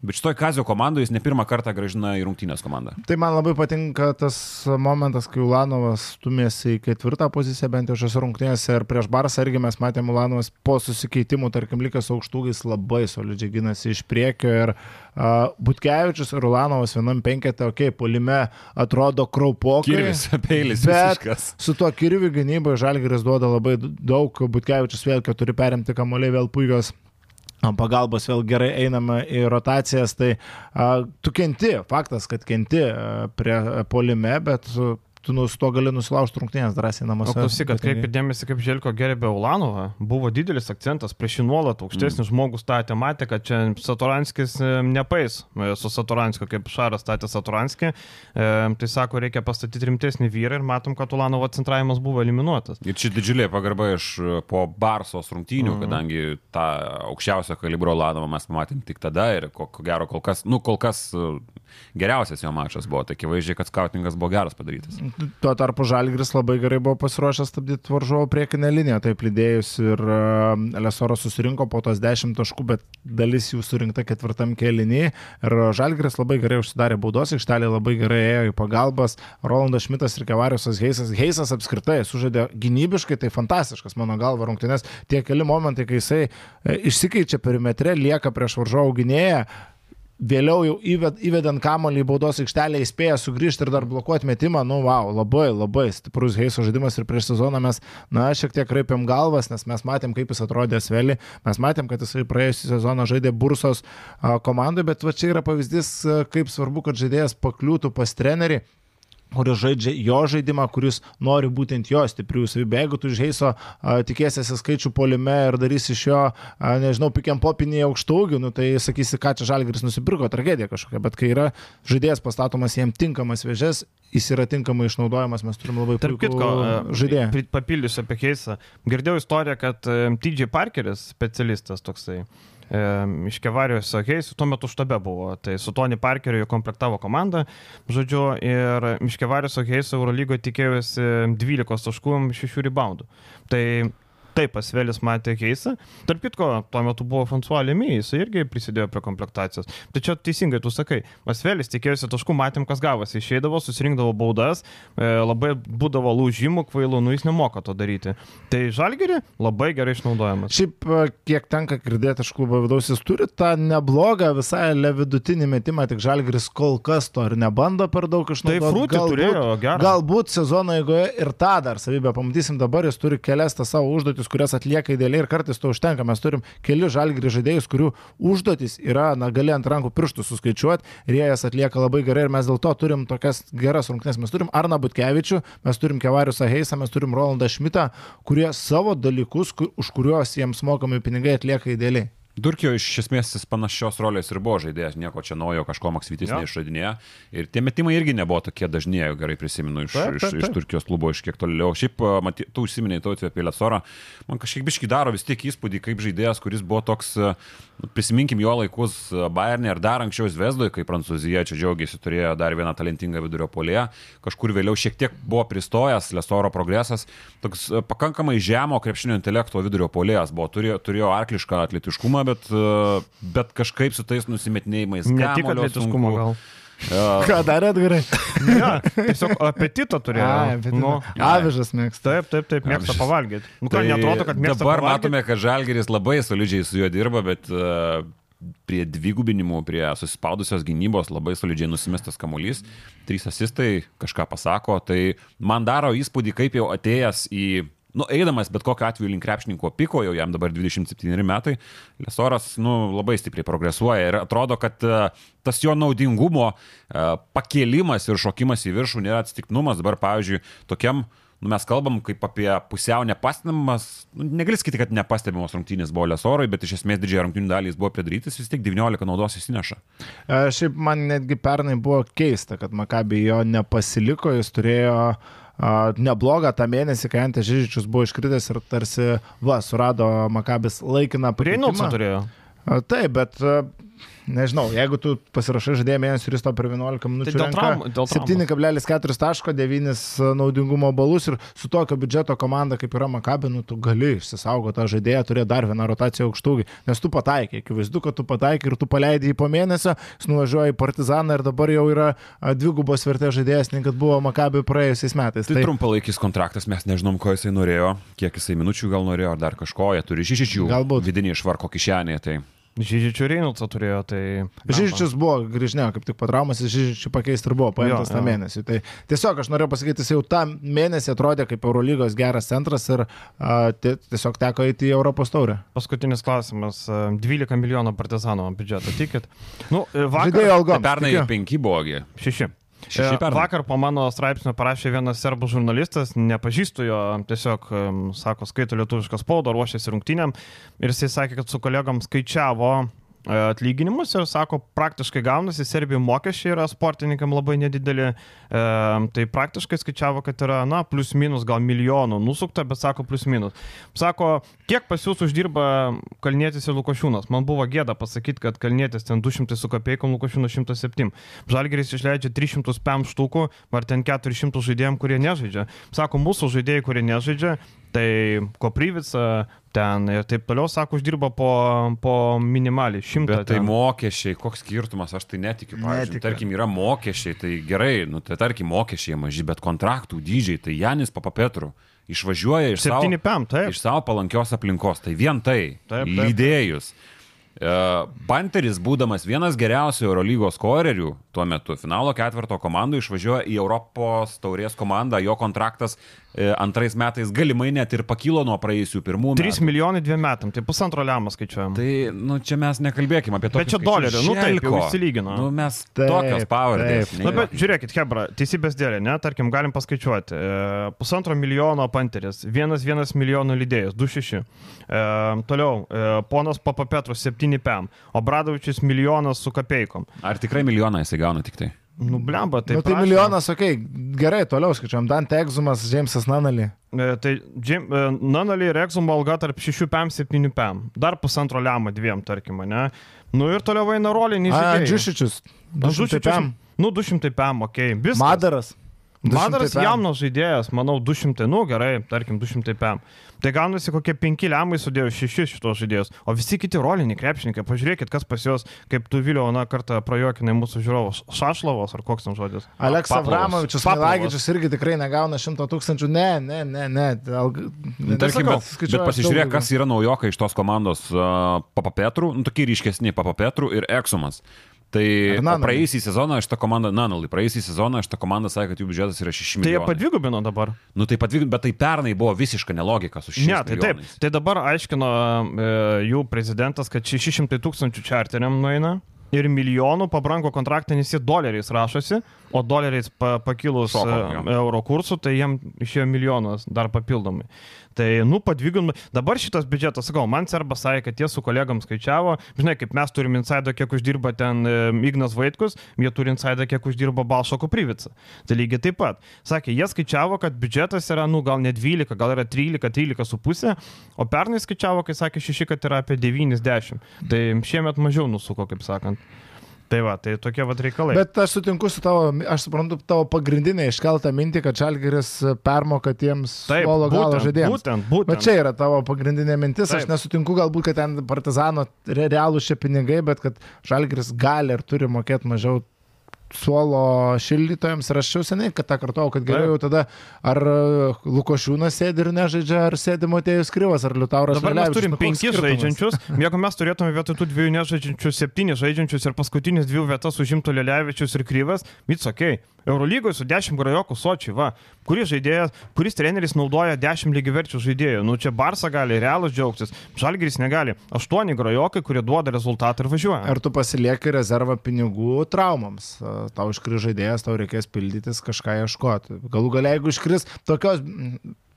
Bet šitoj Kazio komandoje jis ne pirmą kartą gražina į rungtynės komandą. Tai man labai patinka tas momentas, kai Ulanovas stumėsi į ketvirtą poziciją, bent jau šiose rungtynėse ir prieš Barsą irgi mes matėme Ulanovas po susikeitimų, tarkim, likęs aukštūgis labai solidžiai gynasi iš priekio ir uh, Butkevičius ir Ulanovas vienam penketė, okei, okay, polime atrodo kraupokai. Kirvis, [laughs] peilis, Bet visiškas. su tuo kirviu gynyboje Žalgiris duoda labai daug, Butkevičius vėl keturi perimti kamuoliai, vėl puikios pagalbos, vėl gerai einama į rotacijas, tai a, tu kenti, faktas, kad kenti a, prie polime, bet tu nu, su to gali nusilaužti rungtynės drąsiai O namuose. klausyk, atkreipkite dėmesį, kaip Želko gerbė Ulanovą. Buvo didelis akcentas, prieš jį nuolat aukštesnis mm. žmogus statė, matė, kad čia Saturanskis e, nepais e, su Saturanskiu, kaip Šaras statė Saturanskį. E, tai sako, reikia pastatyti rimtesnį vyrą ir matom, kad Ulanovo centravimas buvo eliminuotas. Ir čia didžiulė pagarba iš po Barsos rungtynių, mm. kadangi tą aukščiausio kalibro Lanovą mes pamatėm tik tada ir ko, ko gero kol kas, nu kol kas e, geriausias jo mačas buvo, tai akivaizdžiai, kad skautingas buvo geras padarytas. Tuo tarpu Žalgris labai gerai buvo pasiruošęs stabdyti varžovo priekinę liniją, taip lydėjus ir e, Lesoro susirinko po tos 10 taškų, bet dalis jų surinkta ketvirtam kelinį. Ir Žalgris labai gerai užsidarė baudos aikštelė, labai gerai ėjo į pagalbas. Rolandas Šmitas ir Kevariusas Heisas. Heisas apskritai sužaidė gynybiškai, tai fantastiškas mano galva rungtynės. Tie keli momentai, kai jisai e, išsikeičia perimetre, lieka prieš varžovų gynėją vėliau jau įved, įvedant kamolį į baudos aikštelę įspėja sugrįžti ir dar blokuoti metimą, nu wow, labai, labai stiprus Heiso žaidimas ir prieš sezoną mes, na, šiek tiek kraipėm galvas, nes mes matėm, kaip jis atrodė Sveli, mes matėm, kad jisai praėjusią sezoną žaidė Bursos komandai, bet va čia yra pavyzdys, kaip svarbu, kad žaidėjas pakliūtų pas trenerį kuris žaidžia jo žaidimą, kuris nori būtent jo stiprių savybių. Jeigu tu žaiso tikėsiesi skaičių polime ir darysi iš jo, a, nežinau, pikiam popinį aukštaugių, nu, tai sakysi, ką čia žalgeris nusipirko, tragedija kažkokia, bet kai yra žaidėjas pastatomas jam tinkamas vėžės, jis yra tinkamai išnaudojamas, mes turime labai Tarp kitko, žaidėją. Papildysiu apie keisą. Girdėjau istoriją, kad TJ Parkeris, specialistas toksai, iš Kevarijos Heis, tuo metu štabe buvo. Tai su Tony Parkeriu komplektavo komandą, žodžiu, ir iš Kevarijos Heis Eurolygoje tikėjosi 12 taškų, 6 reboundų. Tai Taip, Pasvelis matė keisą. Tarp kitko, tuo metu buvo François Lemy, jis irgi prisidėjo prie komplektacijos. Tačiau teisingai tu sakai, Pasvelis tikėjosi taškų, matėm, kas gavosi. Išeidavo, susirinkdavo baudas, e, labai būdavo lūžimų, kvailų, nu jis nemoka to daryti. Tai Žalgeri labai gerai išnaudojamas. Šiaip, e, kiek tenka girdėti iš klubo vidaus, jis turi tą neblogą visai levidutinį metimą, tik Žalgeris kol kas to ir nebando per daug išnaudoti. Tai frūtį turėjo, gerai. Galbūt sezono eigoje ir tą dar savybę pamatysim dabar, jis turi kelias tą savo užduotis, kurias atlieka idealiai ir kartais to užtenka. Mes turim keli žalgrį žaidėjus, kurių užduotis yra, na, gali ant rankų pirštų suskaičiuoti ir jie jas atlieka labai gerai ir mes dėl to turim tokias geras rungtynes. Mes turim Arną Butkevičių, mes turim Kevarius Aheisą, mes turim Rolandą Šmitą, kurie savo dalykus, kur, už kuriuos jiems mokami pinigai atlieka idealiai. Durkio iš esmės jis panašios rolės ir buvo žaidėjas, nieko čia naujo, kažko Maksvitis neišradinėjo. Ir tie metimai irgi nebuvo tokie dažni, gerai prisimenu, iš, taip, taip, taip. iš, iš Turkijos klubo iš kiek toliau. Šiaip, maty, tu užsiminėjai tautį apie Lesorą, man kažkiek biški daro vis tiek įspūdį, kaip žaidėjas, kuris buvo toks, prisiminkim jo laikus Bayernė ir dar anksčiau Zvezdoje, kai Prancūzija čia džiaugiasi, turėjo dar vieną talentingą vidurio polėje, kažkur vėliau šiek tiek buvo pristojęs Lesoro progresas, toks pakankamai žemo krepšinio intelekto vidurio polėjas buvo, turėjo, turėjo arklišką atletiškumą, bet, e, bet kažkaip su tais nusimetinėjimais. Ne tik atletiškumo gal. Ja. Ką darėt gerai? ja, tiesiog apetito turėjo. A, nu, Avižas mėgsta. Taip, taip, taip, mėgsta Avižas. pavalgyti. Nu, tai netrodo, kad mėgsta. Dabar pavalgyt. matome, kad Žalgeris labai solidžiai su juo dirba, bet uh, prie dvigubinimų, prie susispaudusios gynybos labai solidžiai nusimestas kamuolys. Trys asistai kažką pasako. Tai man daro įspūdį, kaip jau atėjęs į nu, eidamas bet kokiu atveju link krepšininko piko, jau jam dabar 27 metai, Lesoras nu, labai stipriai progresuoja ir atrodo, kad uh, tas jo naudingumo uh, pakėlimas ir šokimas į viršų nėra atsitiktinumas. Dabar, pavyzdžiui, tokiam nu, mes kalbam kaip apie pusiau nepastebimas, nu, negali sakyti, kad nepastebimos rungtynės buvo Lesorui, bet iš esmės didžiąją rungtynių dalį jis buvo pridarytas, vis tiek 19 naudos įsineša. E, šiaip man netgi pernai buvo keista, kad Makabi jo nepasiliko, jis turėjo uh, neblogą tą mėnesį, kai Antė Žyžičius buvo iškritęs ir tarsi, va, surado Makabis laikiną prieinamą. turėjo. Taip, bet nežinau, jeigu tu pasirašai žaidėją mėnesį ir jis to per 11 minučių tai traum, 7,4 taško, 9 naudingumo balus ir su tokio biudžeto komanda kaip yra Makabi, nu tu gali išsisaugoti tą žaidėją, turėti dar vieną rotaciją aukštūgį, nes tu pataikai, akivaizdu, kad tu pataikai ir tu paleidai jį po mėnesio, jis nuvažiuoja į Partizaną ir dabar jau yra dvigubos vertės žaidėjas, nei kad buvo Makabi praėjusiais metais. Tai, tai trumpalaikis kontraktas, mes nežinom, ko jisai norėjo, kiek jisai minučių gal norėjo, ar dar kažko, jie turi šešičių. Galbūt vidinį švarko kišenėje. Tai... Žyžičių Reinuldsą turėjo, tai... Žyžičius buvo grįžnėjo, kaip tik po traumos, Žyžičių pakeisti ir buvo paimtas tą mėnesį. Tai tiesiog aš norėjau pasakyti, jis jau tą mėnesį atrodė kaip Eurolygos geras centras ir a, tiesiog teko eiti į Europos taurę. Paskutinis klausimas. 12 milijonų partizano biudžeto, tikit? Nu, vakar... Žaidėjo algo. Tai pernai 5 buvo. 6. Vakar po mano straipsnio parašė vienas serbų žurnalistas, nepažįstu jo, tiesiog, sako, skaito lietuvišką spaudą, ruošiasi rungtynėm. Ir jisai sakė, kad su kolegom skaičiavo e, atlyginimus ir sako, praktiškai gaunasi, Serbijoje mokesčiai yra sportininkam labai nedideli, e, tai praktiškai skaičiavo, kad yra, na, plus minus gal milijonų nusukta, bet sako plus minus. Sako, kiek pas jūs uždirba Kalnietis ir Lukošiūnas. Man buvo gėda pasakyti, kad Kalnietis ten 200 su kapeikom, Lukošiūnas 107. Žalgeris išleidžia 300 pem štukų, ar ten 400 žaidėjim, kurie nežaidžia. Sako, mūsų žaidėjai, kurie nežaidžia, tai Kopryvica ten ir taip toliau, sako, uždirba po, po minimaliai 100. Bet tai ten. mokesčiai, koks skirtumas, aš tai netikiu. Pavyzdžiui, Netikiu. tarkim, yra mokesčiai, tai gerai, nu, tai tarkim, mokesčiai maži, bet kontraktų dydžiai, tai Janis Papapetru išvažiuoja iš savo, 7 pem, taip. iš savo palankios aplinkos, tai vien tai, Taip, taip. lydėjus. E, Panteris, būdamas vienas geriausių Eurolygos korerių tuo metu, finalo ketvirto komandų išvažiuoja į Europos taurės komandą, jo kontraktas e, antrais metais galimai net ir pakilo nuo praėjusių pirmų 3 metų. milijonai dviem metam, tai pusantro lemą skaičiuojam. Tai, nu, čia mes nekalbėkime apie to. Bet čia dolerių, nu taip, jau išsilygino. Nu, mes Taip, tokios pavardės. Na, bet žiūrėkit, Hebra, teisybės dėlė, ne, tarkim, galim paskaičiuoti. E, pusantro milijono panteris, vienas vienas milijono lydėjas, 2,6. E, toliau, e, ponas Papapetrus 7 pem, o Bradovičius milijonas su kapeikom. Ar tikrai milijoną jisai gauna tik tai? Nu, blemba, tai... Tai, nu, tai prašė. milijonas, okei, okay. gerai, toliau skaičiuojam. Dante Egzumas, Džeimsas Nanali. E, Tai Jim, e, Nanali ir Exumo alga tarp 6 pem, 7 pem. Dar pusantro lemą dviem, tarkim, ne. Nu ir toliau eina roliniai A, žaidėjai. Džiušičius. Nu, 200 pem. Nu, 200 pem, okei. Okay. Viskas. Madaras. 200 Madaras jaunas žaidėjas, manau, 200, nu gerai, tarkim, 200 pem. Tai gaunasi kokie 5 lemai sudėjau 6 šitos žaidėjus, o visi kiti roliniai krepšininkai, pažiūrėkit, kas pas juos, kaip tu Vilio, na, kartą prajuokinai mūsų žiūrovus, Šašlovas ar koks tam žodis. Aleks Paplovas. Abramovičius, Paplovas. Milagičius irgi tikrai negauna 100 tūkstančių. Ne, ne, ne, ne. Alg... Nu, Tarkim, bet, bet pasižiūrėk, kas yra naujokai iš tos komandos uh, Papapetrų, nu, tokie ryškesni Papapetrų ir Eksumas. Tai praėjusį sezoną šitą komandą, Nanalai, praėjusį sezoną šitą komandą sakė, kad jų biudžetas yra 6 Tai jie milijonai. padvigubino dabar. Nu tai padvigubino, bet tai pernai buvo visiška nelogika su 6 Ne, tai taip. milijonais. Tai dabar aiškino e, jų prezidentas, kad 600 tūkstančių čarteriam nueina ir milijonų pabrango kontraktą, nes jie doleriais rašosi, o doleriais pa, pakilus Šoko, e, euro kursų, tai jiem išėjo milijonas dar papildomai. Tai, nu, padvigubino. Dabar šitas biudžetas, sakau, man Serbas sakė, kad jie su kolegam skaičiavo, žinai, kaip mes turime insaidą, kiek uždirba ten Ignas Vaitkus, jie turi insaidą, kiek uždirba Balšo Kuprivica. Tai lygiai taip pat. Sakė, jie skaičiavo, kad biudžetas yra, nu, gal ne 12, gal yra 13, 13 su pusė, o pernai skaičiavo, kai sakė 6, kad yra apie 90. Tai šiemet mažiau nusuko, kaip sakant. Tai va, tai tokie va reikalai. Bet aš sutinku su tavo, aš suprantu tavo pagrindinę iškeltą mintį, kad Žalgeris permoka tiems suolo galo žaidėjams. būtent, būtent. Bet čia yra tavo pagrindinė mintis, Taip. aš nesutinku galbūt, kad ten partizano re- realūs šie pinigai, bet kad Žalgeris gali ir turi mokėti mažiau suolo šildytojams ir aš jau seniai, kad tą kartuau, kad geriau jau tada ar e, Lukošiūnas sėdi ir nežaidžia, ar sėdi Matėjus Kryvas, ar Liutauras Dabar mes turim Nu, penkis žaidžiančius. [laughs] Jeigu mes turėtume vietoj tų dviejų nežaidžiančių septynis žaidžiančius ir paskutinis dvi vietas užimtų Lelevičius ir Kryvas, it's ok. Eurolygoje su 10 grajokų sočiai, va, kuris žaidėjas, kuris treneris naudoja 10 lygiverčių žaidėjų. Nu čia Barsa gali, Realas džiaugtis, Žalgiris negali. 8 grajokai, kurie duoda rezultatą ir važiuoja. Ar tu pasilieki rezervą pinigų traumams? Tau iškris žaidėjas, tau reikės pildytis, kažką ieškoti. Galų galia, jeigu iškris tokios...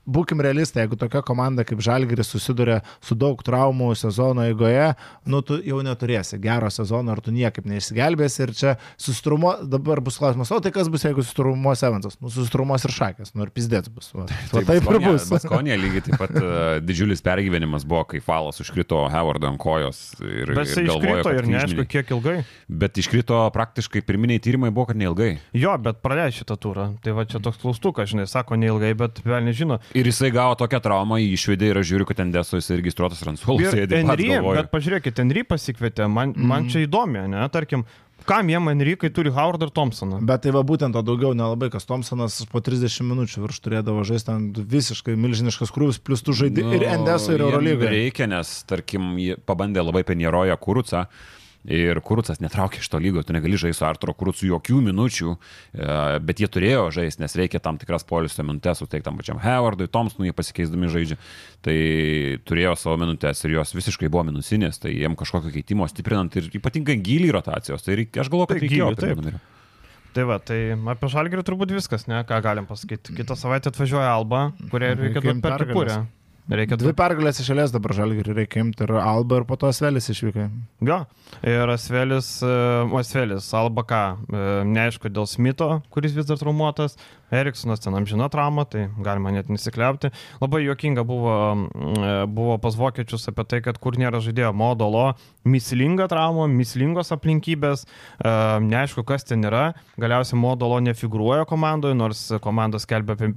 Būkim realistai, jeigu tokia komanda kaip Žalgiris susiduria su daug traumų sezono eigoje, nu tu jau neturėsi gero sezono, ar tu niekaip neišsigelbėsi ir čia sustrumo, dabar bus klausimas, o tai kas bus, jeigu sustrumos Evansas? Nu, sustrumos ir Šakės, nu ir pizdėts bus. Va, va, taip ir bus. Baskonė lygiai taip pat uh, didžiulis pergyvenimas buvo, kai Falas užkrito Howardo ant kojos ir, ir galvojo, iškrito ir neaišku, kiek ilgai. Bet iškrito praktiškai pirminiai tyrimai buvo, kad neilgai. Jo, bet praleidai šitą turą. Tai va čia toks klaustukas, žinai, sako neilgai, bet vėl nežino. Ir jisai gavo tokią traumą, jį išvedė ir aš žiūriu, kad ten deso jisai registruotas Ransuolas. Ir Henry, bet pažiūrėkit, Henry pasikvietė, man, man čia įdomi, ne, tarkim, kam jiem Henry, kai turi Howardą ir Thompsoną. Bet tai va būtent to daugiau nelabai, kas Thompsonas po 30 minučių virš turėdavo žaisti ant visiškai milžiniškas krūvis, plus tu žaidži nu, ir Endeso, ir Eurolygoje. Reikia, nes, tarkim, pabandė labai penjeroja Kurucą. Ir Kurucas netraukė iš to lygo, tu negali žaisti su Arturo Kurucu jokių minučių, e, bet jie turėjo žaisti, nes reikia tam tikras polisio minutės suteikti tam pačiam Howardui, Thompsonui, jie pasikeisdami žaidžia. Tai turėjo savo minutės ir jos visiškai buvo minusinės, tai jiem kažkokio keitimo stiprinant ir ypatingai gilį rotacijos. Tai reik, aš galvoju, kad Tai reikėjo. taip. numerio. Tai va, tai apie Žalgirį turbūt viskas, ne, ką galim pasakyti. Kitą savaitę atvažiuoja Alba, kurią Mhm, reikia duoti per pergalės. Reikia Dvi pergalės išėlės dabar žalgirį reikia imti ir Alba ir po to Svelis išvykai. Jo, ir Asvelis, e, o Asvelis, Alba ką, e, neaišku dėl Smito, kuris vis dar traumuotas, Eriksonas ten amžina trauma, tai galima net nesikliauti. Labai juokinga buvo, e, buvo pas vokiečius apie tai, kad kur nėra žaidėjo modolo, mislinga trauma, mislingos aplinkybės, neaišku kas ten yra, galiausiai modolo nefigūruoja komandoje, nors komanda skelbia apie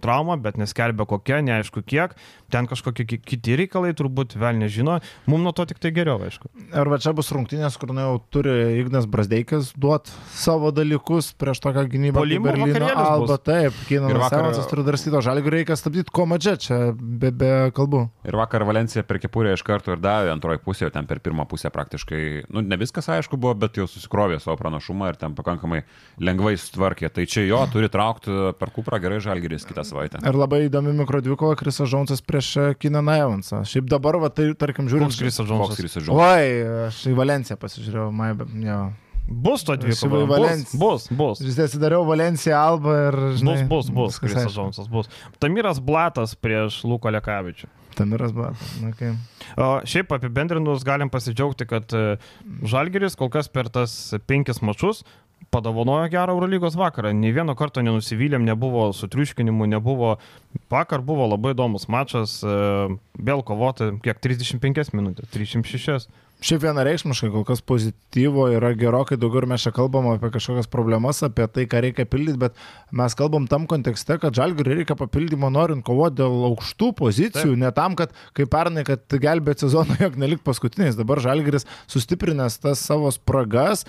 traumą, bet neskelbia kokia, neaišku kiek, ten kažkokie ki- kiti reikalai turbūt vėl nežino, mums nuo to tik tai geriau, aišku. Ir va čia bus rungtynės, kur nu, jau turi Ignas Brasdeikis duoti savo dalykus prieš tokią gynybą. Berlyno Alba, bus. taip, vakar- Sevansas turi dar styto žalgį, reikia stabdyti komadžę čia, be, be kalbų. Ir vakar Valencija per kepurę iš karto ir davė antroji pusė, jau ten per pirmą pusę praktiškai, nu ne viskas aišku buvo, bet jau susikrovė savo pranašumą ir ten pakankamai lengvai sutvarkė. Tai čia jo turi traukti per kuprą gerai žalgeris kitą savaitę. Ir labai įdomi mikrodvikova Krisas Džonsas prieš Kynaną Evansą. Šiaip dabar, va, tai tarkim, žiūrint. Koks Krisas Džonsas? Oi, aš į Valenciją pasižiūrėjau, mai, jo. Bus to dvi Įsivai Valencija. Bus, bus. Vis atsidariau Valenciją Alba ir, žinai. Bus, bus, bus, Krisas. Džonsas bus. Tamiras Blatas prieš Luko Lekavičių. Tamiras Batas. Okay. O šiaip apibendrinus galim pasidžiaugti, kad e, Žalgeris kol kas per tas penkis mačius padovanojo gerą Eurolygos vakarą. Nei vieno karto nenusivylėm, nebuvo sutriuškinimų, nebuvo. Vakar buvo labai įdomus mačas, e, vėl kovoti kiek 35 minutės, 36. Šiaip vienareikšmiškai kol kas pozityvo yra gerokai daugiau ir mes čia kalbam apie kažkokias problemas, apie tai, ką reikia pildyti, bet mes kalbam tam kontekste, kad žalgiui reikia papildymo norint kovoti dėl aukštų pozicijų, Taip. ne tam, kad kaip pernai, kad gelbėt sezoną, [laughs] jog nelik paskutiniais. Dabar žalgiris sustiprinęs tas savo spragas,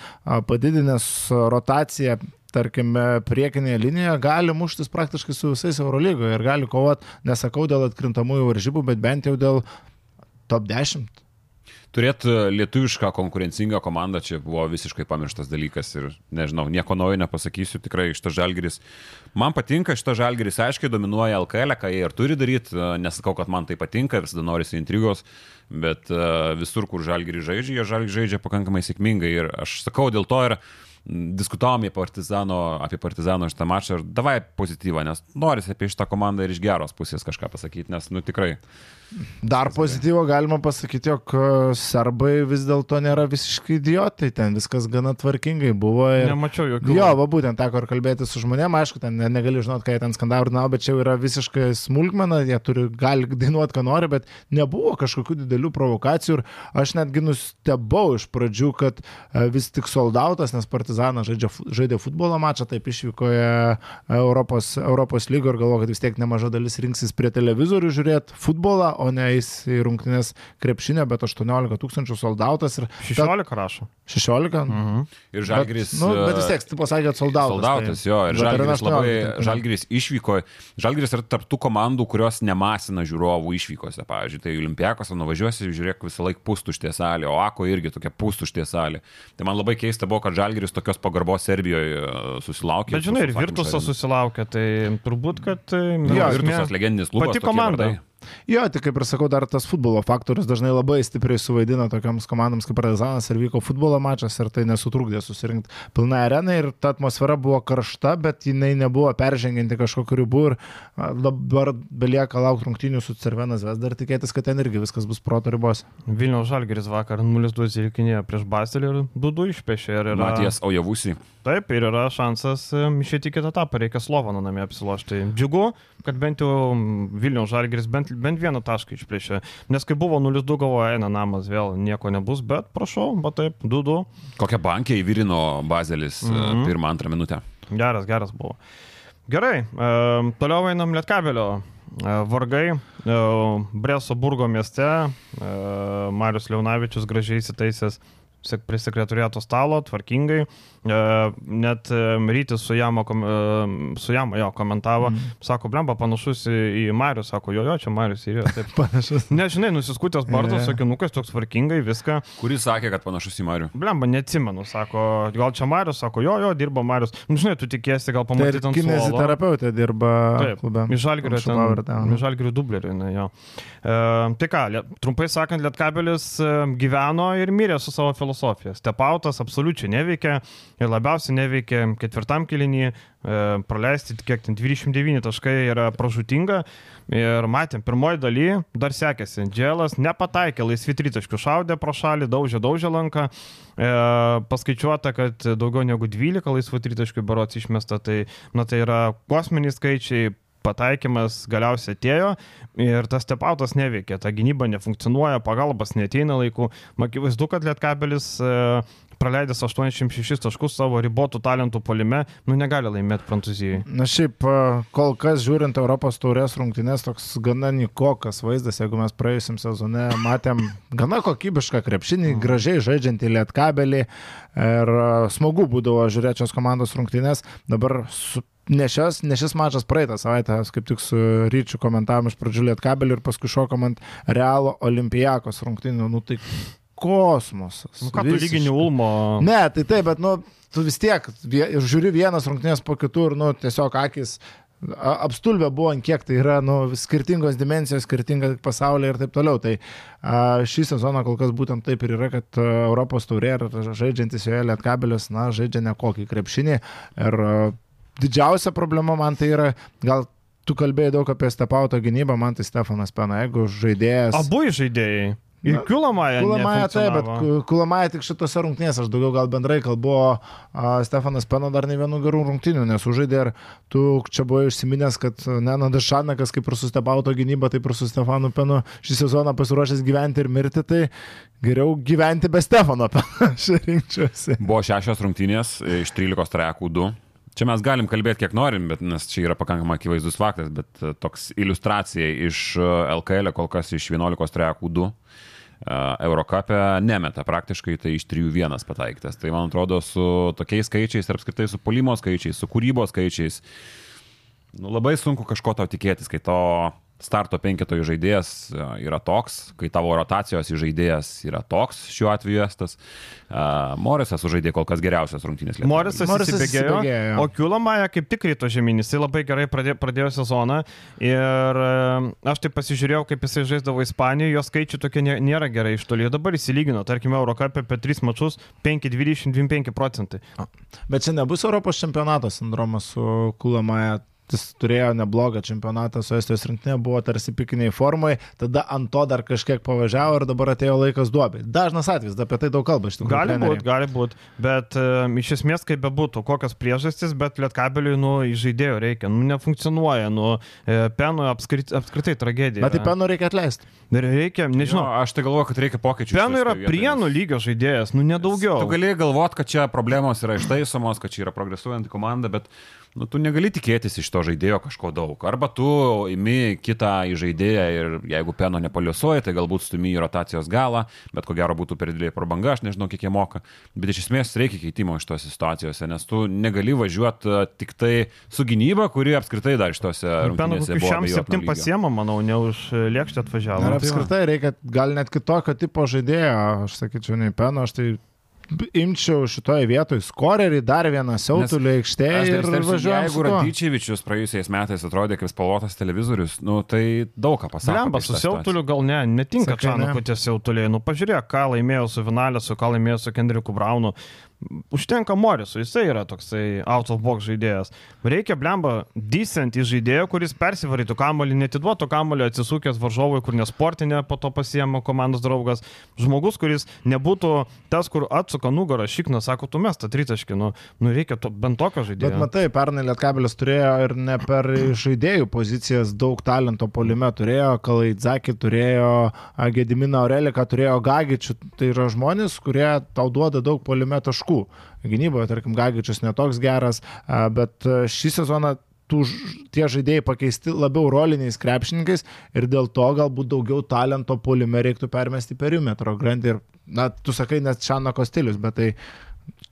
padidinęs rotaciją tarkime, priekinėje linijoje gali muštis praktiškai su visais Eurolygoje ir gali kovoti, nesakau dėl atkrintamųjų varžybų, bet bent jau dėl top 10. Turėti lietuvišką konkurencingą komandą čia buvo visiškai pamirštas dalykas ir nežinau, nieko naujo nepasakysiu, tikrai šitas žalgeris. Man patinka šitas žalgeris, aiškiai dominuoja LKL, ką jie ir turi daryti, nesakau, kad man tai patinka, visada norisi intrigos, bet e, visur, kur žalgeris žaidžia, jie žalgeris žaidžia pakankamai sėkmingai ir aš sakau, dėl to ir diskutavom apie partizano, apie partizano šitą mačą ir davai pozityvą, nes norisi apie šitą komandą ir iš geros pusės kažką pasakyti, nes, nu tikrai. Dar pozityvo galima pasakyti, jog e, serbai vis dėlto nėra visiškai idiotai, ten viskas gana tvarkingai buvo. Ir... Nemačiau jokių. Jo, va būtent teko ir kalbėti su žmonėm, aišku, ten ne- negali žinot, ką jie ten skandavino, bet čia jau yra visiškai smulkmena, jie turi, gali dainuoti, ką nori, bet nebuvo kažkokių didelių provokacijų ir aš netgi nustebau iš pradžių, kad e, vis tik soldautas, nes Partizanas žaidžia, žaidė futbolo mačą, taip išvykoje Europos, Europos lygo ir galvoju, kad vis tiek nemaža dalis rinksis prie televizorių žiūrėti futbolą, o ne eis į rungtynės krepšinę, bet 18 tūkstančių soldautas ir 16 rašo. 16. Mhm. Ir žalgeris. Bet, nu, bet vis tiek, tu pasakė, kad soldautas. Soldautas, tai- jo, ir Žalgiris labai, 18, tai- Žalgiris išvyko, Žalgiris yra tarptų komandų, kurios nemasina žiūrovų išvykose, pavyzdžiui, tai Olimpiakose nuvažiuosi, žiūrėk visą laiką pustuštė salė, o Ako irgi tokia pustuštė salė. Tai man labai keista buvo, kad Žalgiris tokios pagarbos Serbijoje e, susilaukė. Bet žinai, ir Virtusas su- susilaukė, tai turbūt, kad... e, jo, Virtusas esmė- legendinis klubas. Pati komanda. vardai. Jo, tik kaip ir sakau, dar tas futbolo faktorius dažnai labai stipriai suvaidina tokiams komandams kaip Partizanas ir vyko futbolo mačas ir tai nesutrukdė susirinkti pilną areną ir ta atmosfera buvo karšta, bet jinai nebuvo peržengianti kažkokiu ribų ir dabar belieka laukti rungtynių su Cervenas Vesda ir tikėtis, kad ten irgi viskas bus proto ribos. Vilniaus Žalgeris vakar 0-2 įlikinėjo prieš Bastelį ir 2-2 išpešė. Ir yra, Matijas Aujavusi. Taip, ir yra šansas išėti kitą etapą, reikia Slovano namie apsilošti. Džiugu, kad bent jau Vilniaus Žalgeris bent, bent vieną tašką išplėšė. Nes kai buvo 0-2 galvoja, eina namas, vėl nieko nebus, bet prašau, bet taip, 2-2. Kokią bankę įvirino Bazelis mm. -hmm. pirmą, antrą minutę. Geras, geras buvo. Gerai, e, toliau einam Lietkabelio. E, vargai, e, Breso burgo mieste, Marius Leonavičius gražiai įsitaisęs prie sekretoriato stalo, tvarkingai. E, net e, rytis su jamo, e, su jamo jo komentavo, mm. sako, blemba, panašus į, į Marius, sako, jo, jo, čia Marius ir jo. Taip. [laughs] Panašus. Nežinai, nusiskutęs bardas, Jo. sakinukas, toks tvarkingai, viską. Kuris sakė, kad panašus į Marių? Blemba, neatsimenu, sako, gal čia Marius, sako, jo, jo, dirba Marius. Nu, žinai, tu tikėsi, gal Tai pamatyti ant kineziterapeutė dirba Taip, klube. Žalgerio dublerių, ne jo. E, tai ką, trumpai sakant, Lietkabelis gyveno ir mirė su savo filosofija. Stepautas absoliučiai neveikia ir labiausiai neveikia ketvirtam kilinį, e, praleisti kiek ten 29 taškai yra pražutinga. Ir matėm, pirmoji daly dar sekėsi. Dželas nepataikė, laisvi tritaškių šaudė pro šalį, daužė, daužė lanką. E, paskaičiuota, kad daugiau negu 12 laisvų tritaškių barots išmesta. Tai, na, tai yra kosminiai skaičiai, pataikymas galiausiai atėjo ir tas stepautas neveikia, ta gynyba nefunkcionuoja, pagalbas neteina laiku. Akivaizdu, kad Lietkabelis e, praleidęs 86 taškus savo ribotų talentų polime, nu negali laimėti Prancūzijai. Na šiaip, e, kol kas žiūrint Europos taurės rungtynės, toks gana nikokas vaizdas, jeigu mes praėjusim sezone matėm gana kokybišką krepšinį, Mhm. gražiai žaidžiantį lietkabelį ir e, smagu būdavo žiūrėti šios komandos rungtynės. Dabar su Ne šis, ne šis mačas praeitą savaitę, kaip tik su ryčiu komentavom iš pradžių lietkabelį ir paskui šokom ant Realo Olimpijakos rungtynių. Nu tai kosmosas. Nu, ką tu Visiškai. lygini Ulmo? Ne, tai taip, bet, nu, tu vis tiek, ir žiūri vienas rungtynės po kitų ir, nu, tiesiog akis apstulbę buvo, kiek tai yra, nu, skirtingos dimensijos, skirtinga pasaulyje ir taip toliau. Tai a, šį sezoną kol kas būtent taip ir yra, kad a, Europos taurė ir žaidžiantis joje lietkabelis, na, žaidžia nekokį krepšinį. Ir a, didžiausia problema man tai yra, gal tu kalbėjai daug apie Stepauto gynybą, man tai Stefanas Pena, jeigu žaidėjas... Abu žaidėjai. Ir Kulamaja. Kulamaja taip, bet Kulamaja tik šitose rungtynėse, aš daugiau gal bendrai kalbu, Stefanas Peno dar ne vienų gerų rungtynių nesužaidė ir tu čia buvai užsiminęs, kad Nenadas Šanakas kaip ir sustebauto gynyba, taip ir su Stefanu Penu šį sezoną pasiruošęs gyventi ir mirti, tai geriau gyventi be Stefano Peno, [laughs] aš rinkčiausi. Buvo šešios rungtynės iš 13 trejekų 2. Čia mes galim kalbėti kiek norim, bet nes čia yra pakankamai akivaizdus faktas, bet e, toks iliustracija iš e, LKL kol kas iš 11 trejekų 2. Eurocapė nemeta praktiškai, tai iš 3-1 pataikytas. Tai man atrodo su tokiais skaičiais ir apskritai su polimo skaičiais, su kūrybos skaičiais, nu, labai sunku kažko tau tikėtis, kai to starto penketojų žaidėjas e, yra toks, kai tavo rotacijos žaidėjas yra toks, šiuo atveju estas. Uh, Morisas sužaidė kol kas geriausias rungtynės Lietuvoje. Morisas Morisas įsibėgėjo, įsibėgėjo. o Kiulamaja kaip tik ryto žemyn, jisai labai gerai pradėjo, pradėjo sezoną ir e, aš taip pasižiūrėjau, kaip jisai žaisdavo Ispanijoje, jo skaičiai tokie nė- nėra gerai iš toli, dabar įsilygino, tarkime, Eurocapė apie 3 mačius 5-20-25 procentai. Bet čia nebus Europos čempionato sindromas su Kulamaja. Jis turėjo neblogą čempionatą su Estijos rinktinė, buvo tarsi pikiniai formai, tada ant to dar kažkiek pavažiavo ir dabar atėjo laikas duobė. Dažnas atvejis, apie tai daug kalba iš tikrųjų. Gali būti, gali būti, bet um, iš esmės kaip bebūtų, kokios priežastys, bet Lietkabeliui, nu, žaidėjo reikia, nu, nefunkcionuoja, nu, e, Penui apskrit, apskritai tragedija. Bet tai penų reikia atleisti. Ir Reikia, nežinau, Žinau, aš tai galvoju, kad reikia pokyčių. Penui yra prienų lygio žaidėjas, nu, nedaugiau. Tu gali galvot, kad čia problemos yra ištaisomos, kad čia yra progresuojanti komanda, bet nu, tu negali tikėtis iš to žaidėjo kažko daug. Arba tu imi kitą į žaidėją ir jeigu peno nepaliuosuoji, tai galbūt stumi į rotacijos galą, bet ko gero būtų per didelė prabanga, aš nežinau, kiek jie moka. Bet iš esmės reikia keitimo iš tos situacijose, nes tu negali važiuoti tik tai su gynyba, kuri apskritai dar iš tose Penų rungtynėse kokių buvo. šiam septim pasiemą, manau, ne už lėkštę atvažiavo. Ir Tai va. apskritai reikia gal net kitokio tipo žaidėjo, aš sakyčiau, nei peno, aš tai imčiau šitoje vietoje skorerį, dar vieną siautulį aikštėje ir važiuojam. Jeigu. Radyčevičius praėjusiais metais atrodė kaip spalvotas televizorius, nu, tai daug ką pasakė. Lemba, su siautuliu gal ne, netinka? Čanako tie siautuliai. Nu, pažiūrėk, ką laimėjo su Vinalė, su ką laimėjo su Kendriku Braunu. Užtenka Morisų, jisai yra toksai out of box žaidėjas. Reikia blemba decent į žaidėją, kuris persivarytų kamolį, netiduotų kamolį atsisukęs varžovui, kur nesportinė, po to pasiema komandos draugas. Žmogus, kuris nebūtų tas, kur atsuka nugarą, šikna, sako, tu mes tą tritaškį, nu, nu reikia to, bent tokio Bet žaidėjo. matai, pernai Lietkabelis turėjo ir ne per žaidėjų pozicijas daug talento polime. Turėjo Kalaidzakį, turėjo Gediminą Aureliką, turėjo Gagičių. Tai yra žmonės, kurie tau duoda daug polime taškų. Gynyboje, tarkim, Gagičius netoks geras, bet šį sezoną tų, tie žaidėjai pakeisti labiau roliniais krepšininkais ir dėl to galbūt daugiau talento polime reiktų permesti perimetro grandį. Ir, na, tu sakai, net Šanako stilius, bet tai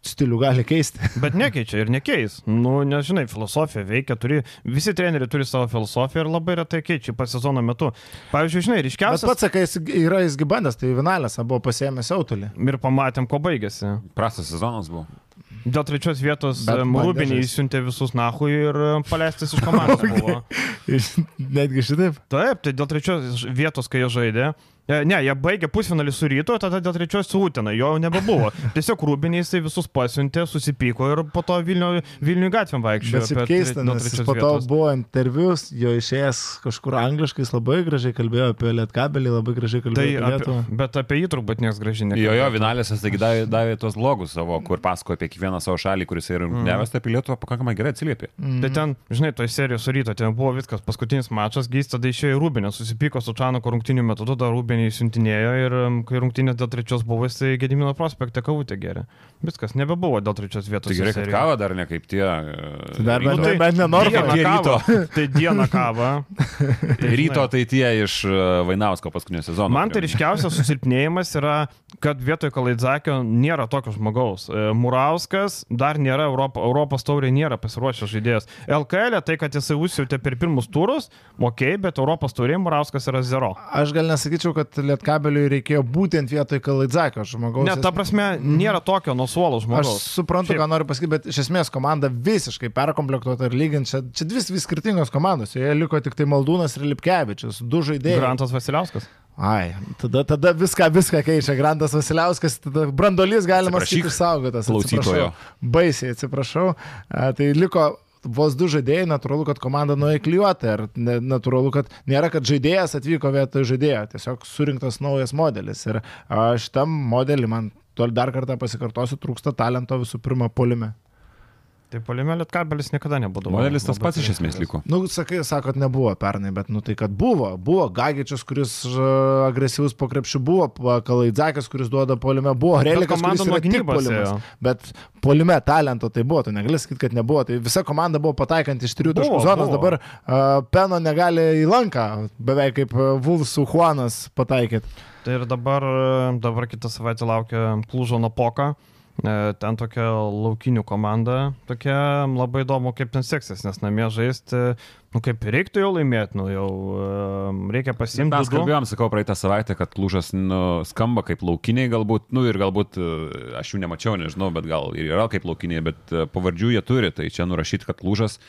stilių gali keisti. [laughs] Bet nekeičia ir nekeis. Nu, nežinai, filosofija veikia, turi, visi treneriai turi savo filosofiją ir labai retai keičia pas sezono metu. Pavyzdžiui, žinai, Bet ryškiausias... pats sakai, jis yra jisgi bandęs, tai Vinalės buvo pasiemęs autolį. Ir pamatėm, ko baigėsi. Prastas sezonas buvo. Dėl trečios vietos Bet žaist. įsiuntė visus nahui ir paleistas iš komandos [laughs] buvo. Netgi šitaip. Taip, tai dėl trečios vietos, kai jie žaidė, E, Ne, jie baigė pusfinalį su ryto, tada dėl trečios su Utena, jo jau nebebuvo. Tiesiog Rūbiniai jisai visus pasiuntė, susipyko ir po to Vilnių, Vilnių gatvėm vaikščiojo. Bet keista, nes po to vietos. buvo intervius, jo išėjęs kažkur angliškai, jis labai gražiai kalbėjo apie Lietkabelį, labai gražiai Tai kalbėjo apie apie, Lietuvą. bet apie jį turbūt niekas gražiai Jo, jo, nekalbėjo. Vinalės jis taigi davė, davė tuos blogus savo, kur pasakojo apie kiekvieną savo šalį, kuris yra rungtyniavęs, tai apie Lietuvą pakankamai gerai atsiliepė. Tai ten, žinai, toj serijos su ryto, ten buvo viskas, paskutinis mačas, Gys tada išėjo į Rūbinę, susipyko su Čanako rungtinių metu, tada Rūbinį siuntinėjo ir um, kai rungtinės dėl trečios buvo, jisai Gedimino prospekte kavutė geria. Viskas, nebebuvo dėl trečios vietos. Tai gerai, kad kava dar ne kaip tie. Tai dar ryto. bent- bent- bent nenoriu, Dieną Tie ryto. kavą. [laughs] Tai dieną kavą. Tai ryto tai tie iš e, Vainausko paskutinio sezono. Man tai ryškiausias susilpnėjimas yra, kad vietoj Kalaidzakio nėra tokio žmogaus. E, Murauskas dar nėra Europo, Europos taurė, nėra pasiruošęs žaidėjas. LKL tai, kad jisai užsiūtė per pirmus turus, ok, bet Europos taurė Murauskas yra zero. Aš gal nesakyčiau, kad Lietkabeliui reikėjo būtent vietoj Kalaidzakio žmogaus. Ne, ta prasme, nėra tokio nuo suolo Aš žmogaus. suprantu, Šiaip. ką noriu pasakyti, bet iš esmės komanda visiškai perkomplektuota ir lyginti. Čia, čia dvi vis skirtingos komandos. Joje liko tik tai Maldūnas ir Lipkevičius. Du žaidėjai. Grantas Vasiliauskas. Ai, tada, tada viską, viską keičia. Grantas Vasiliauskas, tada brandolys galima išsaugotas. klausytojo. Atsiprašau. Baisiai atsiprašau. A, tai liko vos du žaidėjai, natūralu, kad komanda nuėklijuota ir natūralu, kad nėra, kad žaidėjas atvyko vietoj žaidėjo, tiesiog surinktas naujas modelis. Ir šitam modelį man dar kartą pasikartosiu, trūksta talento visų pirma polime. Tai polime Lietkabelis niekada nebūdavo. Modelis tas pats iš esmės liko. Nu, sakai, sakot, nebuvo pernai, bet, nu, tai kad buvo. Buvo Gagičius, kuris uh, agresyvus po krepšių, buvo pa- Kalaidzakis, kuris duoda polime, buvo Relikas, kuris yra tik polimas. Bet polime talento tai buvo, tai negali sakyti, kad nebuvo. Tai visa komanda buvo pataikanti iš trijų taškų zonos, buvo. dabar uh, Peno negali į lanką, beveik kaip uh, Vulsų Juanas pataikyti. Tai ir dabar, e, dabar kitą savaitę laukia Plūžo Napoka. E, Ten tokia laukinių komanda, tokia labai įdomu, kaip ten seksis, nes namie žaisti, nu kaip reiktų jau laimėti, nu jau e, reikia pasimti. Mes kalbėjom, sakau, praeitą savaitę, kad lūžas nu, skamba kaip laukiniai galbūt, nu ir galbūt e, aš jų nemačiau, nežinau, bet gal ir yra kaip laukiniai, bet e, pavardžių jie turi, tai čia nurašyti, kad lūžas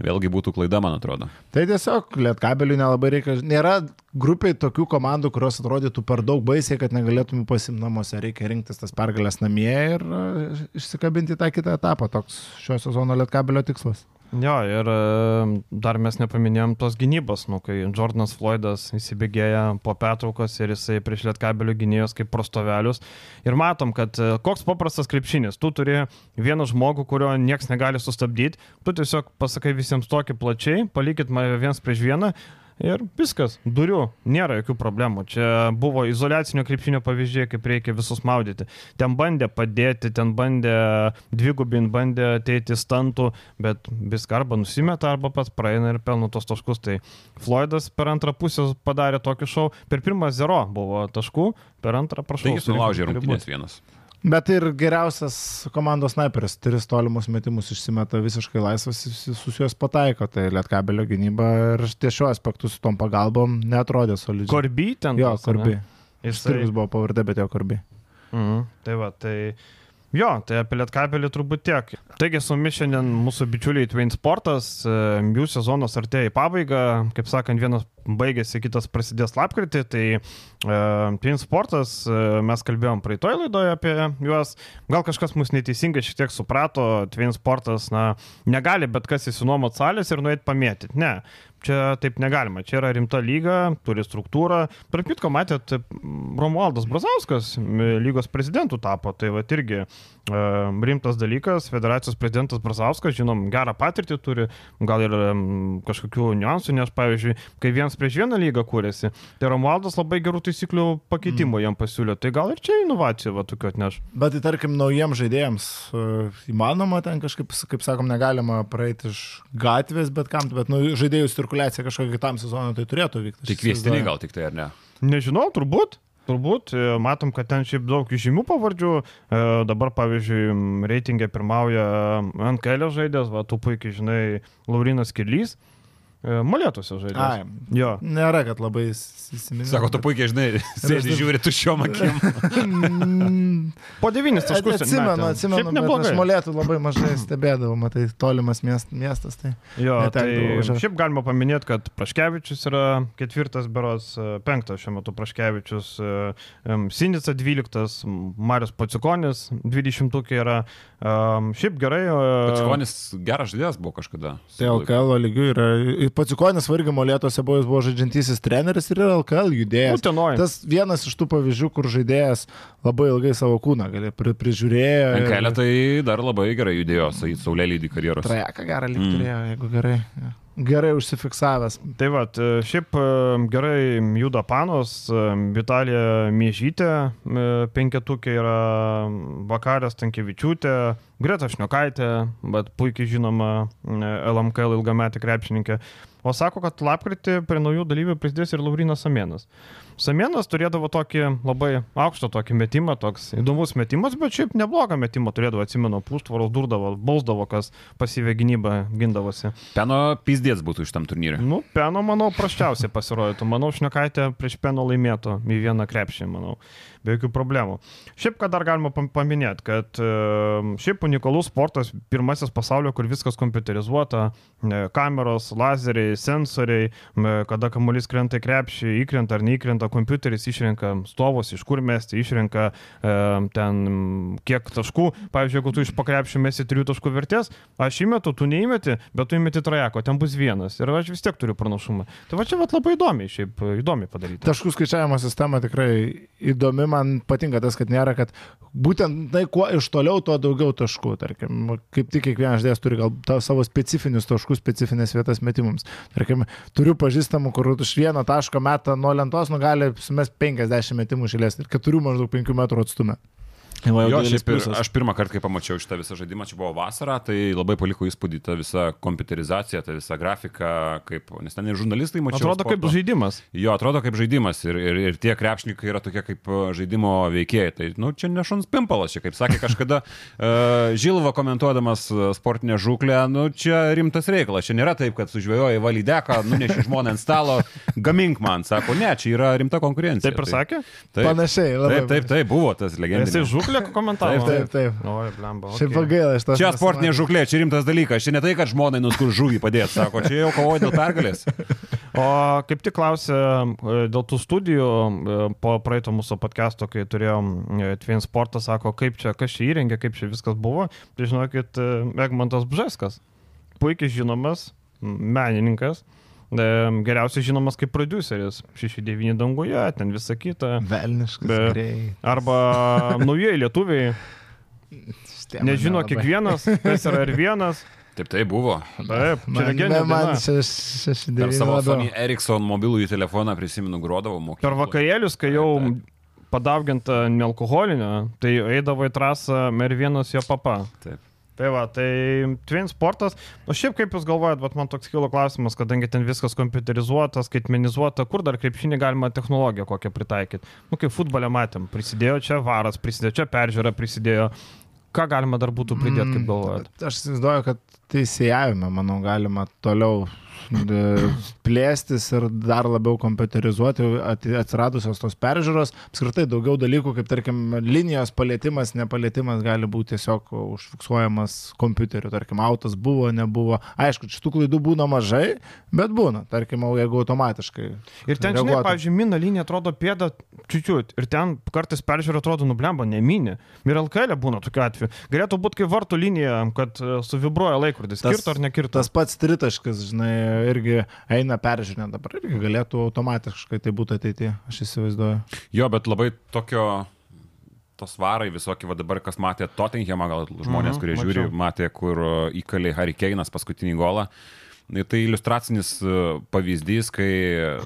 vėlgi būtų klaida, man atrodo. Tai tiesiog Lietkabeliui nelabai reikia. Nėra grupiai tokių komandų, kurios atrodytų per daug baisiai, kad negalėtum pasimti namuose. Reikia rinktis tas pergalės namie ir išsikabinti tą kitą etapą. Toks šio sezono Lietkabelio tikslas. Jo, ir dar mes nepaminėjom tos gynybos, nu, kai Jordanas Floydas įsibėgėja po pertraukos ir jisai prieš lietkabelių gynėjus kaip prostovelius. Ir matom, kad e, koks paprastas krepšinis. Tu turi vieną žmogų, kurio niekas negali sustabdyti. Tu tiesiog pasakai visiems tokį plačiai, palikit mane viens prieš vieną. Ir viskas, duriu, nėra jokių problemų. Čia buvo izolacinio krepšinio pavyzdžiai, kaip reikia visus maudyti. Ten bandė padėti, ten bandė dvigubin, bandė ateiti stantų, bet viską arba nusimeta, arba pats praeina ir pelno tos taškus. Tai Floydas per antrą pusę padarė tokį šau. Per pirmą zero buvo taškų, per antrą prašau. Tai jis nulaužė rungtynės vienas. Bet ir geriausias komandos sniperis, tris tolimus metimus išsimeta visiškai laisvas, visus juos pataiko. Tai Lietkabelio gynyba ir ties šiuo aspektu su tom pagalbom netrodė solidžiai. Korby ten. Jo. Jisai- Stirgus buvo pavardė, bet jo Korbi. Mhm, tai va, tai jo, tai apie Lietkabelį turbūt tiek. Taigi su mumis šiandien mūsų bičiuliai Twin Sportas, e, jų sezonas artėja į pabaigą, kaip sakant, vienas baigėsi, kitas prasidės lapkritį, tai uh, Twin Sportas, uh, mes kalbėjom praeitoje laidoje apie juos, gal kažkas mus neteisingai šiek tiek suprato, Twin Sportas, na, negali bet kas įsinuomot salės ir nuėti pamėtyti, ne. Čia taip negalima, čia yra rimta lyga, turi struktūrą. Tarp kitko, matėt, Romualdas Brazauskas lygos prezidentų tapo, tai va irgi e, rimtas dalykas. Federacijos prezidentas Brazauskas, žinom, gerą patirtį turi, gal ir kažkokių niuansų, nes pavyzdžiui, kai vienas prieš vieną lygą kūrėsi, tai Romualdas labai gerų taisyklių pakeitimų mm. jam pasiūlė, tai gal ir čia inovacija va tokiu atneš. Bet tai tarkim naujiems žaidėjams e, įmanoma ten kažkaip, kaip sakom, negalima praeiti iš gatvės, bet kam, bet nu, žaidėjų cirkuliacija kažkokia kitam sezonui tai turėtų vykti. Tai kviestiniai gal tik tai, ar ne? Nežinau, turbūt. Turbūt, e, matom, kad ten šiaip daug žymių pavardžių. E, Dabar, pavyzdžiui, reitingė pirmauja NKL žaidėjas, va, tu puikiai žinai, Laurinas Kirlys. E, Molėtuose žaidė. Ai, Jo. nėra, kad labai įsiminė. Sako, tu puikiai žinai, sėdi žiūri tuščiom akim. Po devynis taškus. Atsimenu, atsimenu, bet aš neblogai. molėtų labai mažai stebėdavau, matai, tolimas miest, miestas. Tai. Jo, tai šiaip galima paminėti, kad Praškevičius yra ketvirtas beros, penktas šiuo metu Praškevičius, Sinica dvyliktas, Marius Pacikonis dvidešimtukė yra. Šiaip gerai. Pacikonis geras žaidėjas buvo kažkada. Tai LKL lygių yra. Pacikonis vargi molėtose buvo, jis buvo žaidžiantysis treneris ir yra LKL judėjas. Utenoj. Tas vienas iš tų pavyzdžių, kur žaidėjas labai ilgai savo kūną gali pri, prižiūrėjo. ir- Kelė tai dar labai gerai judėjo, saulėlydį karjeros. Trajeką gerą lyg Mm. turėjo, jeigu gerai. Gerai užsifiksavęs. Tai va, šiaip e, gerai juda panos, e, Vitalija Miežytė, e, penketukė yra Vakarės Tankievičiūtė, Greta Šniokaitė, bet puikiai žinoma e, LMKL ilgametė krepšininkė. O sako, kad lapkritį prie naujų dalyvių prisidės ir Laurinas Samienas. Samienas turėdavo tokį labai aukštą tokį metimą, toks įdomus metimas, bet šiaip neblogą metimą turėdavo, atsimenu, pūstvaros durdavo, bausdavo, kas pasyvė gynybą gindavosi. Peno pizdės būtų iš tam turnyrė. Nu, Peno, manau, praščiausiai pasirodytų. Manau, Šnekaitė prieš Peno laimėtų į vieną krepšį, manau, be jokių problemų. Šiaip, ką dar galima pam- paminėti, kad e, šiaip unikalus sportas, pirmasis pasaulio, kur viskas kompiuterizuota, e, kameros, lazeriai, sensoriai, e, kada kamuolys krenta į krepšį, įkrenta ar neįkrenta, kompiuteris išrenka stovus, iš kur mesti, išrenka e, ten kiek taškų. Pavyzdžiui, jeigu tu iš pakrepšį mesi trijų taškų vertės, aš įmetu, tu neįmeti, bet tu įmeti trajeko, ten bus vienas. Ir aš vis tiek turiu pranašumą. Tai va čia vat, labai įdomiai, šiaip įdomiai padaryti. Taškų skaičiavimo sistema tikrai įdomi, man patinka tas, kad nėra, kad būtent tai, kuo iš toliau, tuo daugiau taškų. Tarkim, kaip tik kiekvienas žaidėjas turi gal savo specifinius taškus, specifines vietas metimams. Tarkim, turiu pažįstamų, kur iš vieno taško metą nuo lentos, nu gali sumest 50 metimų šilės ir keturių maždaug 5 metrų atstume. Va, Jo, šiaip ir aš pirmą kartą, kai pamačiau šitą visą žaidimą, čia buvo vasara, tai labai paliko įspūdį ta visa kompiuterizacija, ta visa grafika, kaip, nes ten ir žurnalistai mačiau. Atrodo kaip sporto. žaidimas. Jo, atrodo kaip žaidimas ir, ir, ir tie krepšininkai yra tokie kaip e, žaidimo veikėjai. Tai, nu, čia ne šuns pimpalas, čia kaip sakė kažkada uh, Žilva komentuodamas e, sportinę žuklę, nu, čia rimtas reikalas. Čia nėra taip, kad sužvėjoji valydeką, nuneši žmoną ant stalo, gamink man, sako, ne, čia yra rimta konkurencija. Taip ir Tai- sakė? Taip, Panašiai, labai. taip, taip, taip, buvo tas legendinis. Žuklė komentavo? Taip, taip. Oi, blemba. Šiaip Okay. pagaila iš to. Čia sportinė žuklė, čia rimtas dalykas. Čia ne tai, kad žmonai nuskur žuvį padėti, sako, čia jau kovoja dėl pergalės. [laughs] O kaip tik klausė e, dėl tų studijų e, po praeito mūsų podcast'o, kai turėjom e, Twin Sportą, sako, kaip čia, kas čia įrengė, kaip čia viskas buvo. Tai žinokit, Egmontas Bžeskas, puikiai žinomas menininkas, geriausiai žinomas kaip produceris, 6-9 danguje, ten visa kita. Velniškas. Be- grei. Arba naujieji lietuviai, nežino nelabai. kiekvienas, kas yra ir vienas. Taip, tai buvo. Taip, čia Man, legendinė. man šeši Per devyni savo. Sony Ericsson mobilųjį telefoną prisimenu, grodavau mokykloje. Per vakarėlius, kai jau padauginta nealkoholinio, tai eidavo į trasą ir vienas jo papa. Taip. Tai va, tai Twin Sportas, o šiaip kaip jūs galvojat, bet man toks kilo klausimas, kadangi ten viskas kompiuterizuota, skaitmenizuota, kur dar krepšinį galima technologiją kokią pritaikyti. Nu, kaip futbole matėm, prisidėjo čia varas, prisidėjo čia peržiūra, prisidėjo. Ką galima dar būtų pridėti, kaip galvojat? Mm, Aš įsivaizduoju, kad teisėjavime, manau, galima toliau plėstis ir dar labiau kompiuterizuoti at- atsiradusios tos peržiūros. Apskritai daugiau dalykų, kaip tarkim linijos palėtimas, nepalėtimas gali būti tiesiog užfiksuojamas kompiuteriu. Tarkim, autas buvo, nebuvo. Aišku, šitų klaidų būna mažai, bet būna. Tarkim, jeigu automatiškai. Ir ten, žinai, reaguotų. pavyzdžiui, mina linija atrodo pėda čiūčiut. Ir ten kartais peržiūra atrodo nublemba, neminė. Ir LKL būna tokiu atveju. Galėtų būti kaip vartų linija, kad e, suvibruoja laikrodis. Tas- Kirto ar nekirto. Tas pats tritaškas, žinai, irgi eina peržiūrė dabar. Irgi galėtų automatiškai tai būti ateityje, aš įsivaizduoju. Jo, bet labai tokio tos varai visokie, va dabar kas matė Tottenhamą, gal žmonės, Mhm, kurie mačiau. žiūri, matė, kur uh, įkalė Harry Keinas paskutinį golą. Tai iliustracinis uh, pavyzdys, kai,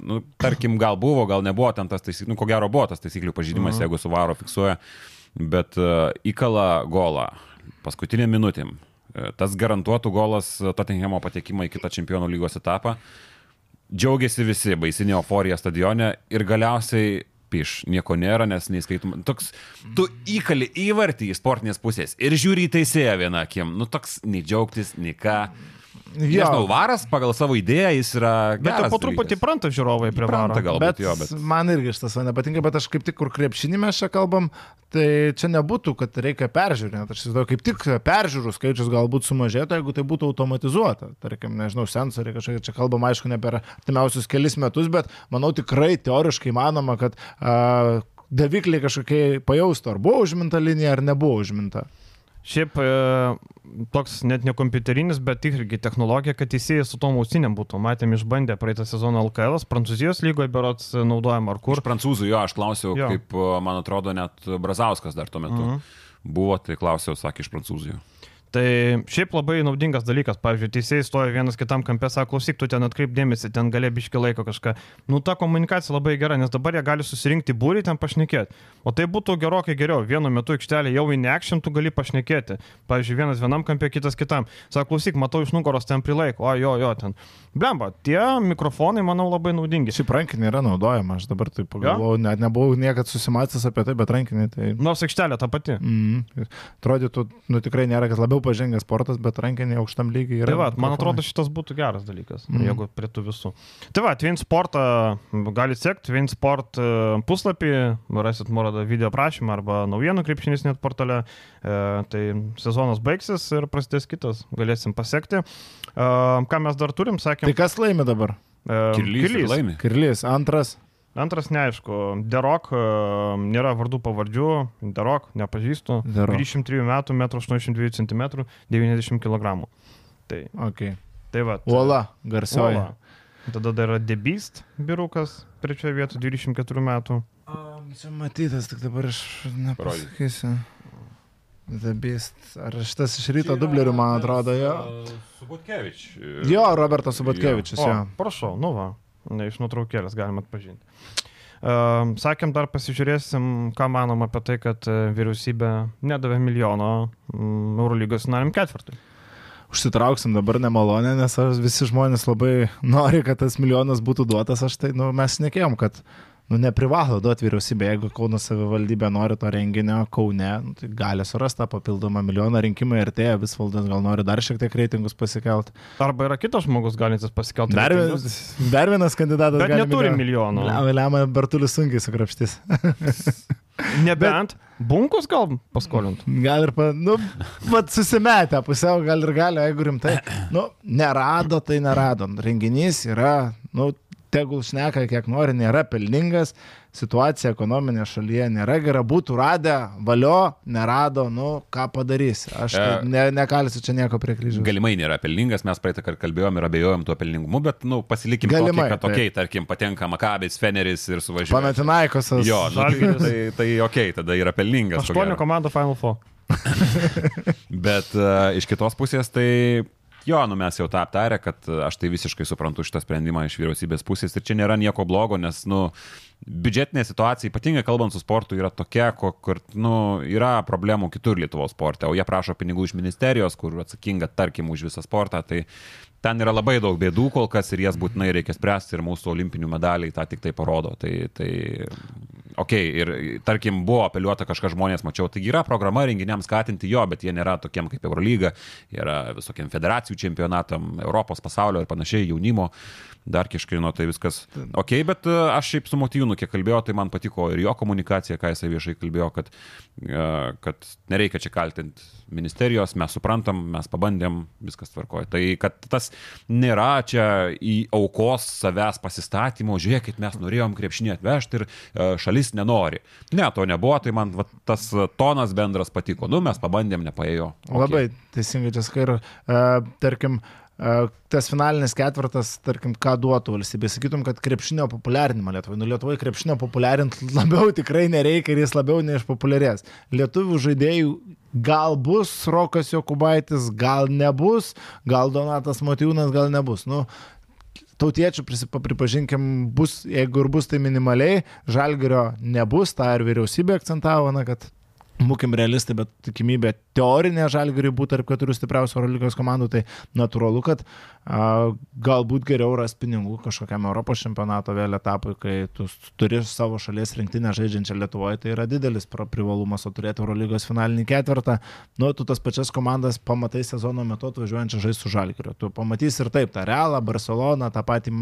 nu, tarkim, gal buvo, gal nebuvo ten tas taisyklių, nu, ko gero buvo tas taisyklių pažydimas, Mhm. jeigu suvaro fiksuoja, bet uh, įkala golą paskutinėm minutėm. Uh, Tas garantuotų golas Tottenhamo patekimą į kitą čempionų lygos etapą. Džiaugiasi visi, baisinė euforija stadione ir galiausiai piš, nieko nėra, nes neįskaitum. Toks, tu įkali įvartį iš sportinės pusės ir žiūri į teisėją vieną akim. Nu, toks nei džiaugtis, nei ką. Jo. Nežinau, varas pagal savo idėją jis yra... Bet geras po truputį pranta žiūrovai prie varo. Galbūt, Bet, jo, bet... man irgi šitas nepatinka, bet aš kaip tik, kur krepšinį mes čia kalbam, tai čia nebūtų, kad reikia peržiūrėti. Aš įsivaizduoju, kaip tik peržiūrų skaičius galbūt sumažėtų, jeigu tai būtų automatizuota. Tarkim, nežinau, sensoriai kažkokie, čia kalbam, aišku, ne per artimiausius kelis metus, bet manau tikrai teoriškai manoma, kad uh, davikliai kažkokie pajaustų, ar buvo užminta linija, ar nebuvo užminta. Šiaip e, toks net ne kompiuterinis, bet irgi technologija, kad teisėjai su tom ausinėm būtų. Matėm, išbandė praeitą sezoną LKL, Prancūzijos lygoje berots naudojama ar kur. Kur prancūzų, jo, aš klausiau, Jo. kaip, man atrodo, net Brazauskas dar tuo metu Mhm. mhm. buvo, tai klausiau, sakė, iš prancūzų. Tai šiaip labai naudingas dalykas. Pavyzdžiui, teisėjai stoja vienas kitam kampė, sako, klausyk, tu ten atkreip dėmesį, ten gali biški laiko kažką. Nu, ta komunikacija labai gera, nes dabar jie gali susirinkti būrį ten pašnekėti. O tai būtų gerokai geriau. Vienu metu aikštelė jau į neakšin tu gali pašnekėti. Pavyzdžiui, vienas vienam kampė, kitas kitam. Sako, klausyk, matau iš nugaros ten prilaiko. O, jo, jo, ten. Blemba, tie mikrofonai, manau, labai naudingi. Šiaip rankinė yra naudojama, aš dabar taip pagalvojau, net nebuvau niekad susimatęs apie tai, bet rankinė tai... Nors aikštelė ta pati. Mm. Atrodytų, nu tikrai nėra, kad labiau pažengęs sportas, bet rankinė aukštam lygiai yra. Tai va, man atrodo, šitas būtų geras dalykas, mm. jeigu prie tų visų. Tai va, Twin Sportą galite sekti, Twin Sport puslapį, rasit nuorodą video prašymą arba naujienų krepšinis net portale. E, tai sezonas baigsis ir prasidės kitas, galėsim pasiekti. E, ką mes dar turim, sakėm. Tai kas laimi dabar? e, Kirlys ir laimi. Kirlys, antras. Antras neaišku, Derok, e, nėra vardų pavardžių, Derok, nepažįstu, Derok. 23 metų, 1,82 cm, 90 kg. Tai, Okay. tai va. Uola, garsioji. Tada dar yra Debist biurukas, trečioje vietoje 24 metų. O, čia matytas, tik dabar aš nepasakysiu. Zabist. Ar šitas iš ryto dublerių, man atrodo, jo. Subutkevič. Jo, Robertas Subatkevičius, O, jo. prašau, nu va, ne iš nuotraukėlės galima atpažinti. Uh, sakėm, dar pasižiūrėsim, ką manom apie tai, kad e, vyriausybė nedavė milijono um, Eurolygos finaliniam ketvirtui. Užsitrauksim dabar nemalonę, nes visi žmonės labai nori, kad tas milijonas būtų duotas. Aš tai, nu, mes nekėjom, kad nu, neprivalo duoti vyriausybė. Jeigu Kauno savivaldybė nori to renginio Kaune, nu, tai gali surasti tą papildomą milijoną. Rinkimai artėja, vis valdas gal nori dar šiek tiek reitingus pasikelt. Arba yra kitas žmogus galintis pasikelti. Dar, reitingus, dar vienas kandidatas. Bet neturi milijono. Lemia, Bertulis sunkiai sukrapštys. [laughs] Nebent bunkus gal paskolint. Gal ir, pa, nu, vat susimetę pusiau, gal ir gali, jeigu rimtai. Nu, nerado, tai nerado. Renginys yra, nu, tegul šneka kiek nori, nėra pelningas, situacija ekonominė šalyje nėra gera, būtų radę, valio, nerado, nu, ką padarys. Aš E. ne, nekalsiu čia nieko prie kryžiaus. Galimai nėra pelningas, mes praeitą kartą kalbėjom ir abejojom tuo pelningumu, bet, nu, pasilikim Galimai, tokį, kad, okay, tarkim, patenka Makabis, Feneris ir suvažiuoja. Panatinaikosas. Jo, nu, tai, Žalgiris. tai, tai okei, okay, tada yra pelningas. Aštuonių komandų Final Four. [laughs] Bet uh, iš kitos pusės tai... Jo, nu mes jau tą aptarę, kad e, aš tai visiškai suprantu šitą sprendimą iš vyriausybės pusės ir čia nėra nieko blogo, nes, nu, biudžetinė situacija, ypatingai kalbant su sportu, yra tokia, kur, nu, yra problemų kitur Lietuvos sporte, o jie prašo pinigų iš ministerijos, kur atsakinga, tarkim, už visą sportą, tai ten yra labai daug bėdų kol kas ir jas būtinai reikia spręsti ir mūsų olimpinių medaliai tą tik tai parodo. Tai, tai ok, ir tarkim buvo apeliuota kažką žmonės, mačiau, taigi yra programa renginiams skatinti jo, bet jie nėra tokiem kaip Eurolyga, yra visokiem federacijų čempionatam, Europos, pasaulio ir panašiai, jaunimo dar kažkaino, tai viskas ok, bet e, aš šiaip su Motyvūnu, kiek kalbėjau, tai man patiko ir jo komunikacija, ką jisai viešai kalbėjo, kad, e, kad nereikia čia kaltinti ministerijos, mes suprantam, mes pabandėm, viskas tvarkoja. Tai kad tas nėra čia į aukos savęs pasistatymo, žiūrėkit, mes norėjom krepšinį atvežti ir e, šalis nenori. Ne, to nebuvo, tai man va, tas tonas bendras patiko. Nu, mes pabandėm, nepaėjo. Okay. Labai teisingai čia skai ir, uh, tarkim, uh, tas finalinis ketvirtas, tarkim, ką duotų valstybė. Sakytum, kad krepšinio populiarinimą Lietuvoje. Nu, Lietuvoje krepšinio populiarinti [laughs] labiau tikrai nereikia ir jis labiau neišpopuliarės. Lietuvių žaidėjų gal bus Rokas Jokubaitis, gal nebus, gal Donatas Motyvūnas, gal nebus. Nu, tautiečių, pripažinkim, bus, jeigu ir bus tai minimaliai, žalgerio nebus, tą ir vyriausybė akcentavo, na, kad Mūkim realistai, bet tikimybė teorinė žalgiriui būti tarp keturių stipriausių Eurolygos komandų, tai natūralu, kad a, galbūt geriau ras pinigų kažkokiam Europos čempionato vėl etapui, kai tu turi savo šalies rinktinę žaidžiančią Lietuvoje, tai yra didelis privalumas, o turėti Eurolygos finalinį ketvirtą, nu, tu tas pačias komandas pamatai sezono metu atvažiuojančią žaisti su žalgiriu. Tu pamatysi ir taip, tą Realą, Barceloną, tą patį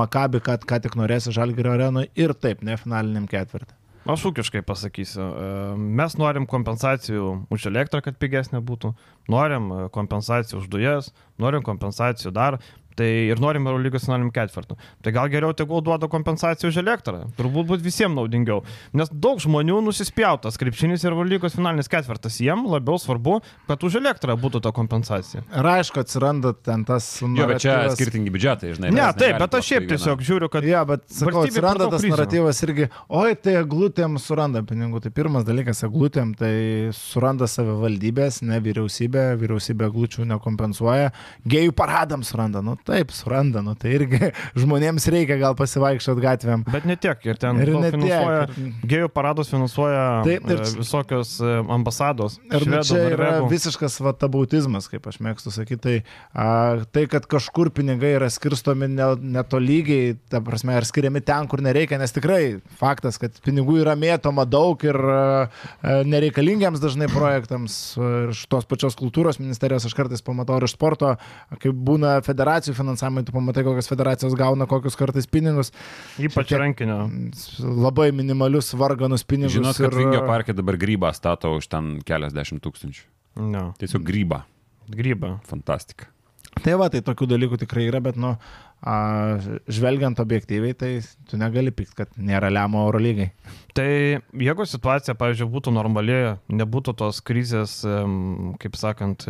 Makabį, kad ką tik norėsi žalgirio arenoje ir taip, ne finaliniam ketvirtį. Aš ūkiškai pasakysiu, e, mes norim kompensacijų už elektrą, kad pigesnė būtų, norim e, kompensacijų už dujas, norim kompensacijų dar, tai ir norim Eurolygos finaliniam ketvirtų. Tai gal geriau tegul duoda kompensaciją už elektrą, turbūt būtų visiems naudingiau, nes daug žmonių nusispjautas krepšinis ir Eurolygos finalinis ketvirtas, jiem labiau svarbu, kad už elektrą būtų ta kompensacija. Ir aišku, atsiranda ten tas... Jo, bet čia skirtingi biudžetai, žinai. Ne, taip, bet aš šiaip tiesiog žiūriu, kad... Ja, bet sakau, atsiranda tas krizių. naratyvas irgi, oi, tai eglutėm suranda pinigų. Tai pirmas dalykas, eglutėm tai suranda savivaldybės, ne vyriausybė, vyriausybė eglučių nekompensuoja, gėjų paradams suranda, nu taip, suranda, nu tai irgi [laughs] žmonėms reikia gal pasivaikščioti gatvėm. Bet ne tiek, ir ten Ir ne tiek, finansuoja, ir- gėjų paradus finansuoja Taip, ir- e, visokios e, ambasados. Ir nu, švedų, čia yra norvegų. visiškas vatabautizmas, kaip aš mėgstu sakyti. Tai, a, tai kad kažkur pinigai yra skirstomi ne- netolygiai, ta prasme, ar skiriami ten, kur nereikia, nes tikrai faktas, kad pinigų yra mėtoma daug ir a, a, nereikalingiams dažnai projektams. Ir iš tos pačios kultūros ministerijos aš kartais pamatau ir iš sporto, kai būna federacijų finansavimai, tu pamatai, kokios federacijos gauna kokius kartais pinigus. Ypač tiek- rankinio. Labai minimalius varganus pinigus. Žinot, kad ir- Vingio parke dabar grybą stato už ten keliasdešimt tūkstančių. Ne, Tiesiog grybą. grybą. Fantastika. Tai va, tai tokių dalykų tikrai yra, bet, nu, a, žvelgiant objektyviai, tai tu negali pykt, kad nėra lemo oro lygai. Tai jeigu situacija, pavyzdžiui, būtų normali, nebūtų tos krizės, kaip sakant,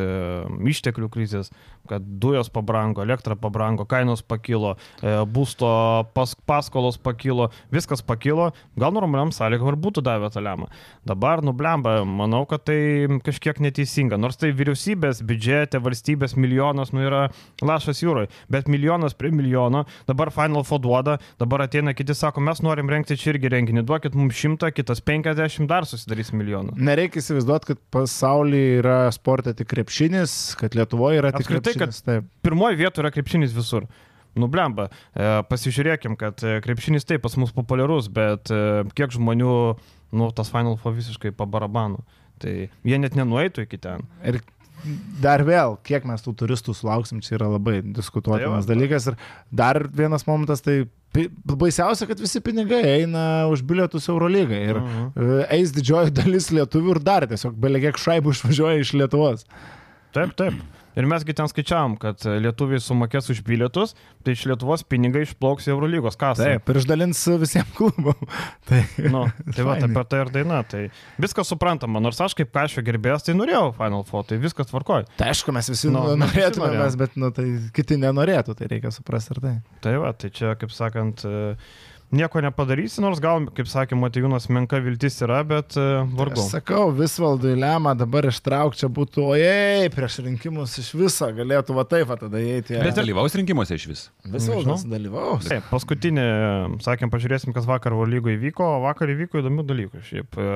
išteklių krizės, kad dujos pabrango, elektra pabrango, kainos pakilo, e, būsto pas, paskolos pakilo, viskas pakilo, gal normaliam sąlygom ir būtų davę tą lemą. Dabar nublemba, manau, kad tai kažkiek neteisinga, nors tai vyriausybės biudžete, valstybės milijonas, nu yra lašas jūroje, bet milijonas prie milijono, dabar Final Four duoda, dabar ateina kiti, sako, mes norim rengti čia irgi renginį, duokit mums šimtą, kitas penkiasdešimt, dar susidarys milijonų. Nereikia įsivaizduoti, kad pasaulyje yra sporte tik krepšinis, kad Lietuvoje yra tik Apskritai, kad-. Taip. Pirmoji vieta yra krepšinis visur. Nublemba, e, pasižiūrėkim, kad e, krepšinis taip pas mus populiarus, bet e, kiek žmonių, nu, tas Final Four visiškai pabarabano. Tai jie net nenueitų iki ten. Ir dar vėl, kiek mes tų turistų sulauksim, čia yra labai diskutuotinas Tai dalykas. Ir dar vienas momentas, tai baisiausia, kad visi pinigai eina už bilietus Eurolygai. Ir Mhm. e, eis didžioji dalis lietuvių ir dar tiesiog belegiek šaibų išvažiuoja iš Lietuvos. Taip, taip. Ir mesgi ten skaičiavam, kad lietuviai sumokės už bilietus, tai iš Lietuvos pinigai išplauks į Eurolygos kasą. Taip, ir išdalins visiems klubam. [laughs] Tai, Nu, tai va, apie tai ir daina. Tai viskas suprantama, nors aš kaip kažkio gerbėjas, tai norėjau Final Four, tai viskas tvarkoja. tai aišku, mes visi Nu, norėtume, mes, bet nu, tai kiti nenorėtų, tai reikia suprasti ir tai. Tai va, tai čia, kaip sakant, e, nieko nepadarysi, nors gal, kaip sakė Matijūnas, menka viltis yra, bet e, vargu. Aš sakau, visvaldui lemą dabar ištrauk čia būtų, ojei, prieš rinkimus iš viso galėtų va taip, tada įeiti. Bet dalyvaus rinkimuose iš vis. visvaldas dalyvaus. Taip, paskutinė, sakėm, pažiūrėsim, kas vakar lygoje įvyko, o vakar įvyko įdomių dalykų. Šiaip e,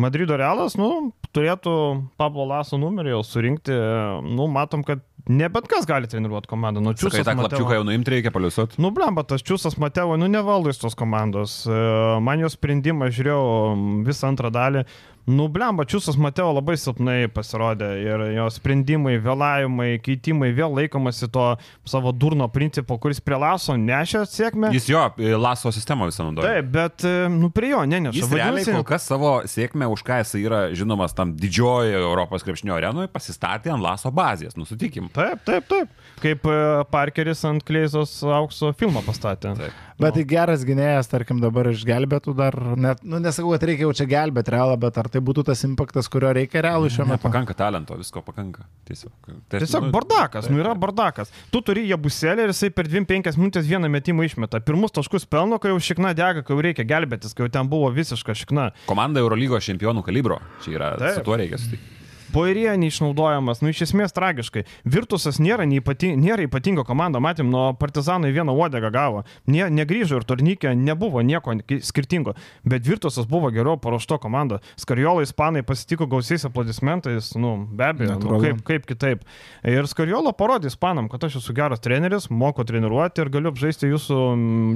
Madrido realas, nu, turėtų Pablo Laso numerį jau surinkti, e, nu, matom, kad ne bet kas gali treniruoti komandą. Nu, Čiūsas tą Mateo- klapčiuką jau nuimti reikia paliusuoti. Nu, blemba, tas Čiūsas Matevo, nu, nevaldo iš tos komandos. E, Man jo sprendimą žiūrėjau visą antrą dalį. Nu, blemba, Čiūsas Matevo labai silpnai pasirodė ir jo sprendimai, vėlavimai, keitimai, vėl laikomasi to savo durno principo, kuris prie laso nešė sėkmę. Jis jo e, laso sistemą visą naudoja. Taip, bet, e, nu, prie jo neneša. Jis realiai kol kas savo sėkmę, už ką jis yra žinomas tam didžiojoje Europos krepšinio arenoje, pasistatė ant laso bazės, nusitikim. Taip, taip, taip. Kaip e, Parkeris ant Kleizos aukso filmą pastatė. Taip. Bet tai geras gynėjas, tarkim, dabar išgelbėtų dar, net, nu nesakau, kad reikia jau čia gelbėti realą, bet ar tai būtų tas impaktas, kurio reikia realų šiuo metu? Pakanka talento, visko pakanka. Tiesiog. Tai, Tiesiog bardakas, nu yra bardakas. Tu turi jabuselį ir jisai per 2-5 minutės vieną metimą išmeta. Pirmus taškus pelno, kai jau šikna dega, kai jau reikia gelbėtis, kai jau ten buvo visiška šikna. Komanda Eurolygos čempionų kalibro. Čia yra, Taip. su tuo reikia sutikti. Poirija neišnaudojamas, nu iš esmės tragiškai. Virtusas nėra, ypating, nėra ypatinga komanda, matėm, nuo Partizanų į vieną uodegą gavo. Ne, negryžo ir turnykė nebuvo nieko skirtingo, bet Virtusas buvo geriau paruošto komanda. Skariolai ispanai pasitiko gausiais aplodismentais, nu be abejo, nu, kaip, kaip kitaip. Ir Skariolo parodė ispanam, kad aš esu geras treneris, moku treniruoti ir galiu apžaisti jūsų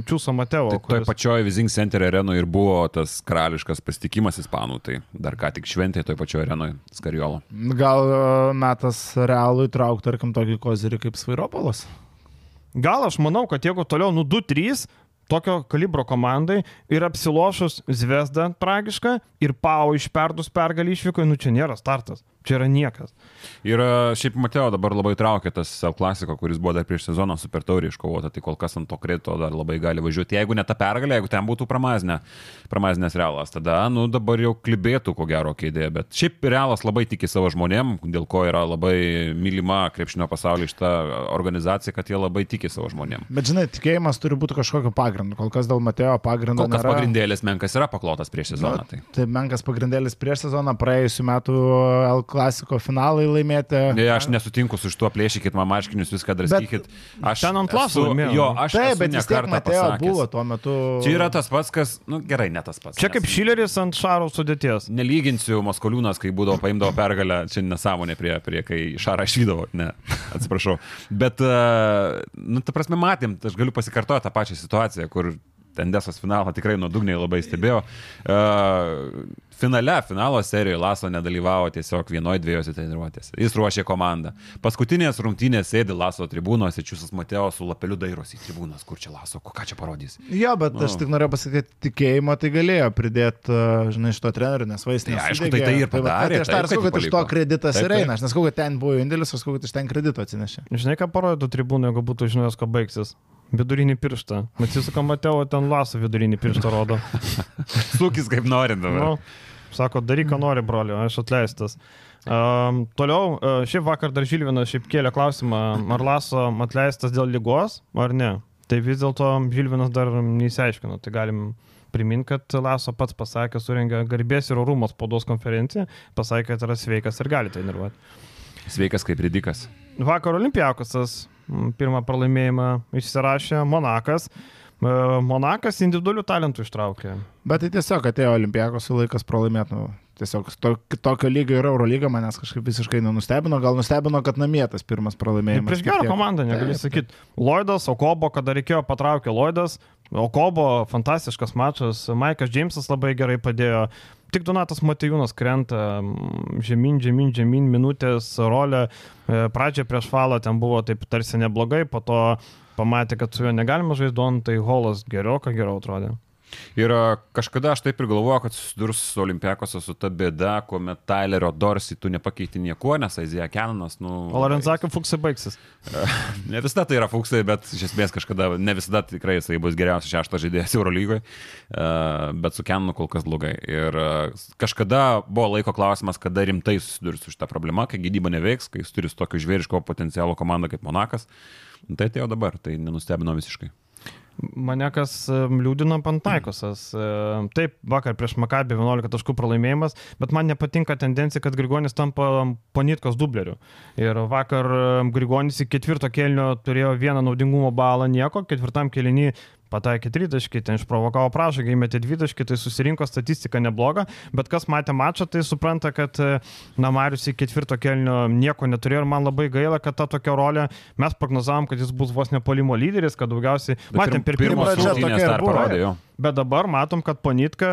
Čiūsą Mateo. Tai kuris... Toje pačioje Vizing Center arenoje ir buvo tas karališkas pasitikimas ispanų, tai dar ką tik šventė toje pačioje arenoje Skariolo. Gal e, metas realų įtraukti, tarkim, tokį kozirį kaip Svairopolas? Gal aš manau, kad jeigu toliau, nu 2-3, tokio kalibro komandai ir apsilošus Zvezda tragiška ir Pau išperdus pergalį išvyko, nu čia nėra startas. Čia yra niekas. Ir šiaip Mateo dabar labai traukia tas savo klasiko, kuris buvo dar prieš sezoną super taurį iškovota, tai kol kas ant to kredito dar labai gali važiuoti. Jeigu ne ta pergalė, jeigu ten būtų pramazinė, pramazinės realas, tada, nu, dabar jau klibėtų ko gero kėdė. Bet šiaip realas labai tiki savo žmonėm, dėl ko yra labai mylima krepšinio pasaulyje šitą organizaciją, kad jie labai tiki savo žmonėm. Bet žinai, tikėjimas turi būti kažkokio pagrindo. Kol kas dėl Mateo pagrindo. Kol kas nėra... pagrindėlis menkas yra paklotas prieš sezoną. Na, tai. tai menkas pagrindėlis prieš sezoną, praėjusiu metu LK klasiko finalai laimėti. Ne, aš nesutinku su šituo, plėšykit man marškinius, viską draskykit. Aš ten ant laso. Jo, aš Taip, bet vis tiek Mateo buvo tuo metu. Čia yra tas pats, kas, na nu, gerai, ne tas pats. Čia kaip Šileris ant Šaro sudėties. Nelyginsiu Maskoliūnas, kai būdavo paimdavo pergalę, čia nesąmonė prie, prie kai Šarą šydavo, ne, [laughs] atsiprašau. Bet, uh, nu, ta prasme, matėm, aš galiu pasikartoti tą pačią situaciją, kur Tendesos finalą tikrai nuodugniai labai stebėjau. Uh, finale, finalo serijoje Laso nedalyvavo tiesiog vienoje dviejose treniruotėse. Jis ruošė komandą. Paskutinės rungtynės sėdi Laso tribūnos, Čiūsas Mateo su lapeliu dairosi į tribūnas, kur čia Laso, ką čia parodys. Jo, bet nu. aš tik norėjau pasakyti, tikėjimą tai galėjo pridėti, žinai, šito treneriu, nes vaistinė. Tai, aišku, tai tai ir tai padarė. Tai, tai aš dar sakau, kad iš to kreditas ir eina. Aš nesakau, kad ten buvo indėlis, aš sakau, kad iš ten kredito atsinešė. Žinai, ką parodo tribūnai, jeigu būtų žinojęs, ko baigsis. Vidurinį pirštą. Atsisuka Mateo, ten Laso vidurinį pirštą rodo. [laughs] Sūkis kaip nori dabar. Nu, sako, daryk, ką nori, broliu, aš atleistas. Um, toliau, uh, šiaip vakar dar Žilvinas šiaip kėlė klausimą, ar Laso atleistas dėl lygos, ar ne. Tai vis dėlto Žilvinas dar neįsiaiškino. Tai galim priminti, kad Laso pats pasakė, surengė garbės ir orumo spaudos konferenciją, pasakė, kad yra sveikas ir gali treniruoti. Sveikas kaip ridikas. Vakar Olimpiakosas pirmą pralaimėjimą išsirašė Monakas. E, Monakas individualių talentų ištraukė. Bet tai tiesiog atėjo Olimpijakos laikas pralaimėti. Nu, tiesiog to, tokio lygio yra Eurolyga, manęs kažkaip visiškai nenustebino. Gal nustebino, kad namie tas pirmas pralaimėjimas. Prieš gerą komandą, negali sakyti. Lloydas, Okobo, kada reikėjo patraukė Lloydas. Okobo, fantastiškas mačas. Maikas Džeimsas labai gerai padėjo. Tik Donatas Matejūnas krenta žemyn, žemyn, žemyn, minutės rolę. E, Pradžioje prieš falą ten buvo taip tarsi neblogai, po to pamatė, kad su juo negalima žaisti, tai Holas geriau, ką geriau atrodė. Ir kažkada aš taip ir galvojau, kad susidurs su Olimpiakose su ta bėda, kuomet Tylerio Dorsi tu nepakeiti niekuo, nes Aizija Kenanas, nu... O Lorenzakio fuksai baigsis. ne visada tai yra fuksai, bet iš esmės kažkada, ne visada tikrai jisai bus geriausias šeštas žaidėjas Eurolygoje, bet su Kenanu kol kas blogai. Ir kažkada buvo laiko klausimas, kada rimtai susidurs su šitą problemą, kai gydyba neveiks, kai jis turi tokio žvėriško potencialo komandą kaip Monakas. Tai atėjo dabar, tai nenustebino visiškai. Mane kas liūdino Pantaikosas. Taip, vakar prieš Makabį 11 taškų pralaimėjimas, bet man nepatinka tendencija, kad Grigonis tampa Ponitkos dubleriu. Ir vakar Grigonis į ketvirto kelnio turėjo vieną naudingumo balą, nieko, ketvirtam kelnį pataikė tritaškį, ten išprovokavo pražagį, įmetė dvitaškį, tai susirinko statistika nebloga, bet kas matė mačą, tai supranta, kad e, Namarius į ketvirto kelnio nieko neturėjo ir man labai gaila, kad ta tokia rolė, mes prognozavom, kad jis bus vos nepolimo lyderis, kad daugiausiai, matėm, per pirmą pradžią. Bet dabar matom, kad Ponitka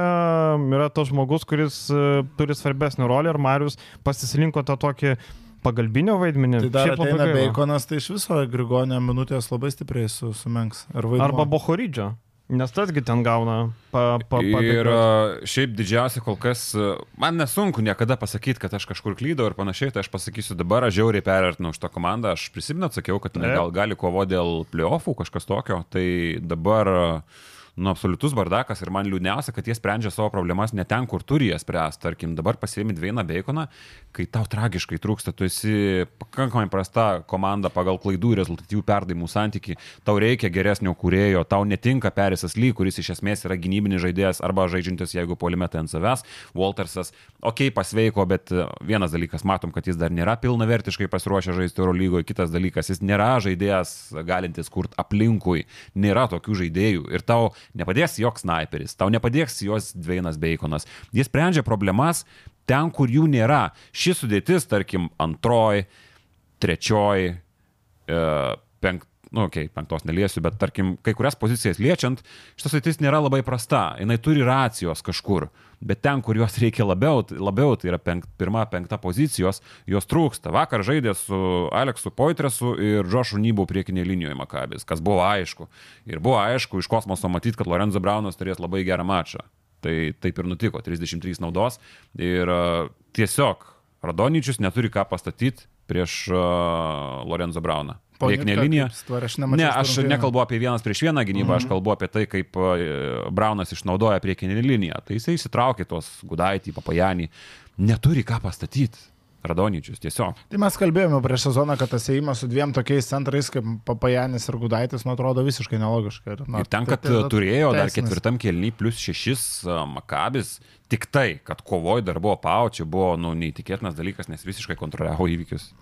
yra tas žmogus, kuris uh, turi svarbesnį rolę ir Marius pasisilinko tą tokį pagalbinio vaidmenį. Tai dar ateina Beikonas, tai iš viso Grigonio minutės labai stipriai su, sumenks. Ar Arba Bohoridžio. Nes tasgi ten gauna pa, pa, pa, Ir šiaip didžiausia kol kas, man nesunku niekada pasakyti, kad aš kažkur klydau ir panašiai, tai aš pasakysiu dabar, aš žiauriai pervertinau šitą komandą, aš prisimenu, atsakiau, kad ne, gal gali kovo dėl playoffų, kažkas tokio, tai dabar nu, absoliutus bardakas ir man liūdniausia, kad jie sprendžia savo problemas ne ten, kur turi jas spręsti. Tarkim, dabar pasiemi Dvieną Beikoną, kai tau tragiškai trūksta, tu esi pakankamai prasta komanda pagal klaidų ir rezultatyvių perdavimų santyki, tau reikia geresnio kūrėjo, tau netinka Perisas Ly, kuris iš esmės yra gynybinis žaidėjas arba žaidžiantis, jeigu polimetai ant savęs, Waltersas, okei, okay, pasveiko, bet e, vienas dalykas, matom, kad jis dar nėra pilnavertiškai pasiruošęs žaisti Euro lygoje, kitas dalykas, jis nėra žaidėjas galintis kurti aplinkui, nėra tokių žaidėjų ir tau nepadės joks sniperis, tau nepadės jos Dvienas Beikonas. Jis sprendžia problemas ten, kur jų nėra. Ši sudėtis, tarkim, antroji, trečioji, e, penkt, nu, okei, okay, penktos neliesiu, bet tarkim, kai kurias pozicijas liečiant, šitas sritis nėra labai prasta, jinai turi racijos kažkur, bet ten, kur jos reikia labiau, labiau tai yra penk, pirma, penkta pozicijos, jos trūksta. Vakar žaidė su Aleksu Poitresu ir Džošu Nybu priekinėje linijoje Makabis, kas buvo aišku. Ir buvo aišku iš kosmoso matyti, kad Lorenzo Braunas turės labai gerą mačą. Tai taip ir nutiko, 33 naudos. Ir uh, tiesiog Radonyčius neturi ką pastatyti prieš uh, Lorenzo Brauną. Priekinė linija. Aš ne, aš nekalbu apie vienas prieš vieną gynybą, mm -hmm. aš kalbu apie tai, kaip uh, Braunas išnaudoja priekinę liniją. Tai jisai įsitraukė tos Gudaitį, Papajanį. Neturi ką pastatyti. Radonyčius tiesiog. Tai mes kalbėjome prieš sezoną, kad tas įėjimas su dviem tokiais centrais kaip Papajanis ir Gudaitis, man atrodo, visiškai nelogiška. Ir, na, ir ten, kad tai, tai, turėjo teisinis. dar ketvirtam kelny plus šešis Makabis, tik tai, kad kovoj dar buvo paučia, buvo nu, neįtikėtinas dalykas, nes visiškai kontroliavo įvykius.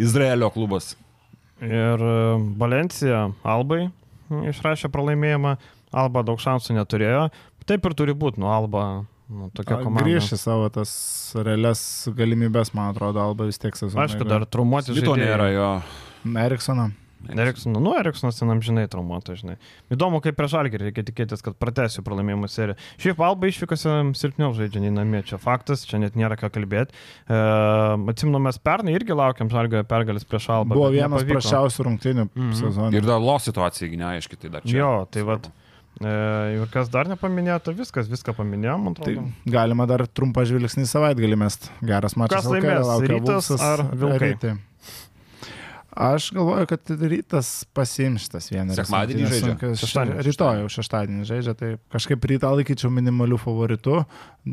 Izraelio klubas. Ir Valencija Albai išrašė pralaimėjimą, Alba daug šansų neturėjo. Taip ir turi būti, nu Alba Nu, tokia komanda. Grįžti savo tas realias galimybės, man atrodo, Alba vis tiek sezoną. Aišku, dar traumuoti žaidėjai. To nėra jo. Eriksoną. Eriksoną, nu, Eriksonas ten amžinai traumuotas, žinai. Įdomu, kaip prieš Algerį reikia tikėtis, kad pratęsiu pralaimėjimų seriją. Šiaip Alba išvykose silpniau žaidžia nei namie, čia faktas, čia net nėra ką kalbėti. E, Atsimnu, mes pernai irgi laukiam Žalgio pergalės prieš Albą. Buvo vienas prašiausių rungtynių mm -hmm. sezoną. Ir dar lo situacija, neaiškiai, tai dar čia. Jo, tai vad. E, ir kas dar nepaminėta, viskas, viską paminėjom, man atrodo. Tai galima dar trumpą žvilgsnį savaitgalį mest. Geras mačas. Kas laimės, rytas ar vilkai? Rytai. Aš galvoju, kad rytas pasiims tas vienas. Sekmadienį žaidžia. Šeštadienį. Rytoj jau šeštadienį žaidžia, tai kažkaip rytą laikyčiau minimalių favoritų.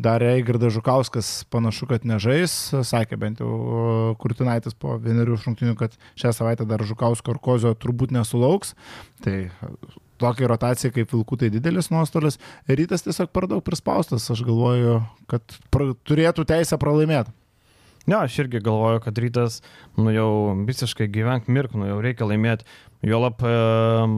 Dar Eigirdas Žukauskas panašu, kad nežais. Sakė bent jau Kurtinaitis po vienerių šrungtinių, kad šią savaitę dar Žukausko ir Kozio turbūt nesulauks. Tai tokiai rotacijai kaip Vilkų tai didelis nuostolis. Rytas tiesiog per daug prispaustas, aš galvoju, kad turėtų teisę pralaimėti. Ne, aš irgi galvoju, kad rytas, nu jau visiškai gyvenk mirk, nu jau reikia laimėti. Juolap e,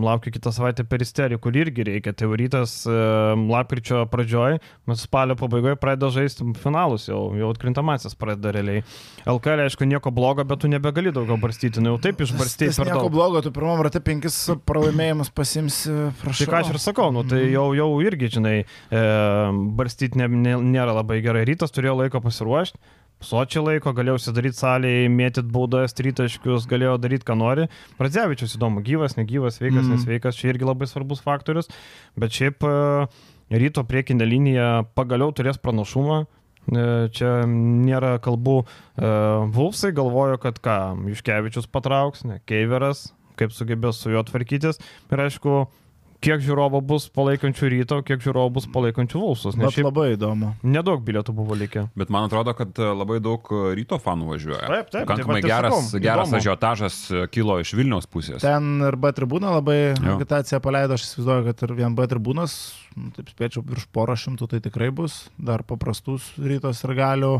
laukia kitą savaitę peristerį, kur irgi reikia. Tai rytas lapkričio pradžioj, mes spalio pabaigoje pradeda žaisti finalus, jau, jau atkrintamasis pradeda realiai. LKL, aišku, nieko blogo, bet tu nebegali daugiau barstyti, nu jau taip išbarstyti. Tai nieko blogo, tu pirmam rate penkis pralaimėjimus pasimsi, prašau. Tai ką aš ir sakau, nu tai jau, jau irgi, žinai, e, barstyti nė, nė, nėra labai gerai. Rytas turėjo laiko pasiruošti Sočio laiko, galėjau užsidaryti salėje, mėtyti baudas, tritaškius, galėjau daryti, ką nori. Pradzevičius įdomu, gyvas, negyvas, sveikas, mm. nesveikas, čia irgi labai svarbus faktorius. Bet šiaip e, ryto priekinė linija pagaliau turės pranašumą. E, čia nėra kalbų. E, Vulfsai galvojo, kad ką, Juškevičius patrauks, ne, Keiveras, kaip sugebės su juo tvarkytis. Ir aišku, kiek žiūrovų bus palaikančių ryto, kiek žiūrovų bus palaikančių Vulsus. Nes šiaip labai įdomu. Nedaug bilietų buvo likę. Bet man atrodo, kad e, labai daug e, ryto fanų važiuoja. Taip, taip. Pakankamai taip, geras, sakom, geras ažiotažas e, kilo iš Vilniaus pusės. Ten ir B tribūna labai jo. agitaciją paleido, aš įsivaizduoju, kad ir vien B tribūnas, taip spėčiau, virš poro šimtų tai tikrai bus, dar paprastus rytos ir galių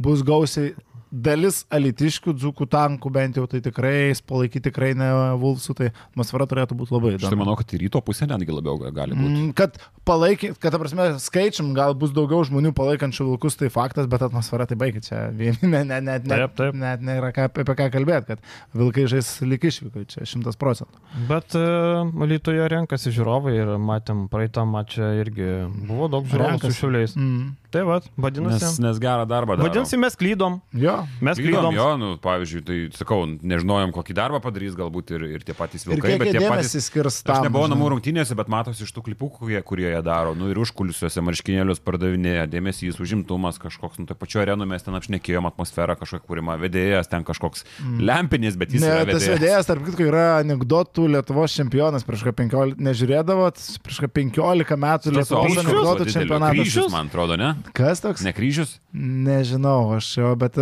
bus gausiai dalis alitiškių dzukų tankų bent jau tai tikrai palaikyti tikrai ne Vulfsų, tai atmosfera turėtų būti labai įdomi. Aš tai manau, kad į ryto pusę netgi labiau gali būti. Mm, kad palaiky, kad, ta prasme, skaičiam, gal bus daugiau žmonių palaikančių Vilkus, tai faktas, bet atmosfera tai baigit čia. [laughs] Net ne, ne, ne, taip, taip. net nėra ką, apie ką kalbėti, kad Vilkai žais lik išvykai, čia šimtas procentų. Bet uh, Lietuvoje renkasi žiūrovai ir matėm praeitą mačą irgi buvo daug žiūrovų su šiuliais. Mm. Tai vad, Nes, vadinasi. nes gerą darbą daro. Vadinasi, mes klydom. Jo. Mes Klydom, klydom. jo, nu, pavyzdžiui, tai sakau, nežinojom, kokį darbą padarys galbūt ir, ir tie patys vilkai, bet tie patys... skirs Aš nebuvau namų rungtynėse, bet matosi iš tų klipų, kurie, kurie jie daro. Nu ir užkulisiuose marškinėlius pardavinėja, dėmesys, užimtumas kažkoks, nu tai pačiu arenu mes ten apšnekėjom atmosferą kažkokią kūrimą, vedėjas ten kažkoks mm. lempinis, bet jis Ne, yra tas vedėjas. vedėjas, tarp kitko, yra anegdotų Lietuvos čempionas prieš ką 15, nežiūrėdavot, prieš ką 15 metų Lietuvos anegdotų čempionatas. Kryžius, man atrodo, ne? Kas toks? Ne kryžius? Nežinau, aš jau, bet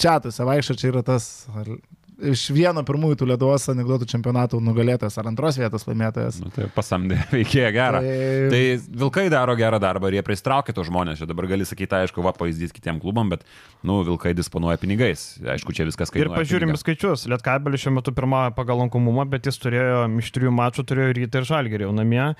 čia tu, savaišė čia yra tas iš vieno pirmųjų tų Lietuvos anegdotų čempionatų nugalėtojas ar antros vietos laimėtojas. Nu, tai pasamdė [laughs] veikėją gerą. Tai- Tai vilkai daro gerą darbą ir jie pristraukia tos žmonės. Čia dabar gali sakyti, aišku, va, pavyzdys kitiem klubam, bet, nu, vilkai disponuoja pinigais. Aišku, čia viskas Ir kainuoja. pažiūrim į pinigą. skaičius. Lietkabelis šiuo metu pirmąją pagal lankomumą, bet jis turėjo iš trijų mačų, turėjo rytą ir žalgerį, o namie e,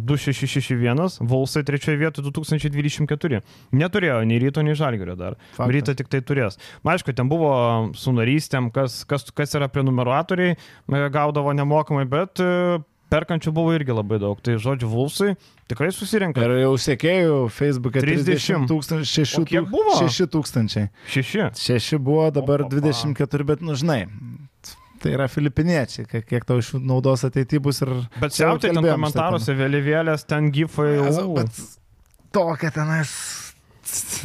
2661, Volsai trečioje vietoje 2024. Neturėjo nei ryto, nei žalgerio dar. Faktas. Rytą tik tai turės. Na, aišku, ten buvo su narystėm, kas, kas, kas yra prenumeratoriai, e, gaudavo nemokamai, bet e, perkančių buvo irgi labai daug. Tai žodžiu, Volsai tikrai susirinka. Ir jau sekėjų Facebook'e 30 30 tūkstančių, 6 O kiek buvo? 6 tūkstančiai. Šeši. 6 buvo, dabar O, papa. 24, bet, nu, žinai, tai yra filipiniečiai, kiek, kiek tau iš naudos ateityje bus ir... Bet jau siautai ten komentaruose vėliavėlės, ten gifai. temą. u. Bet tokia tenais,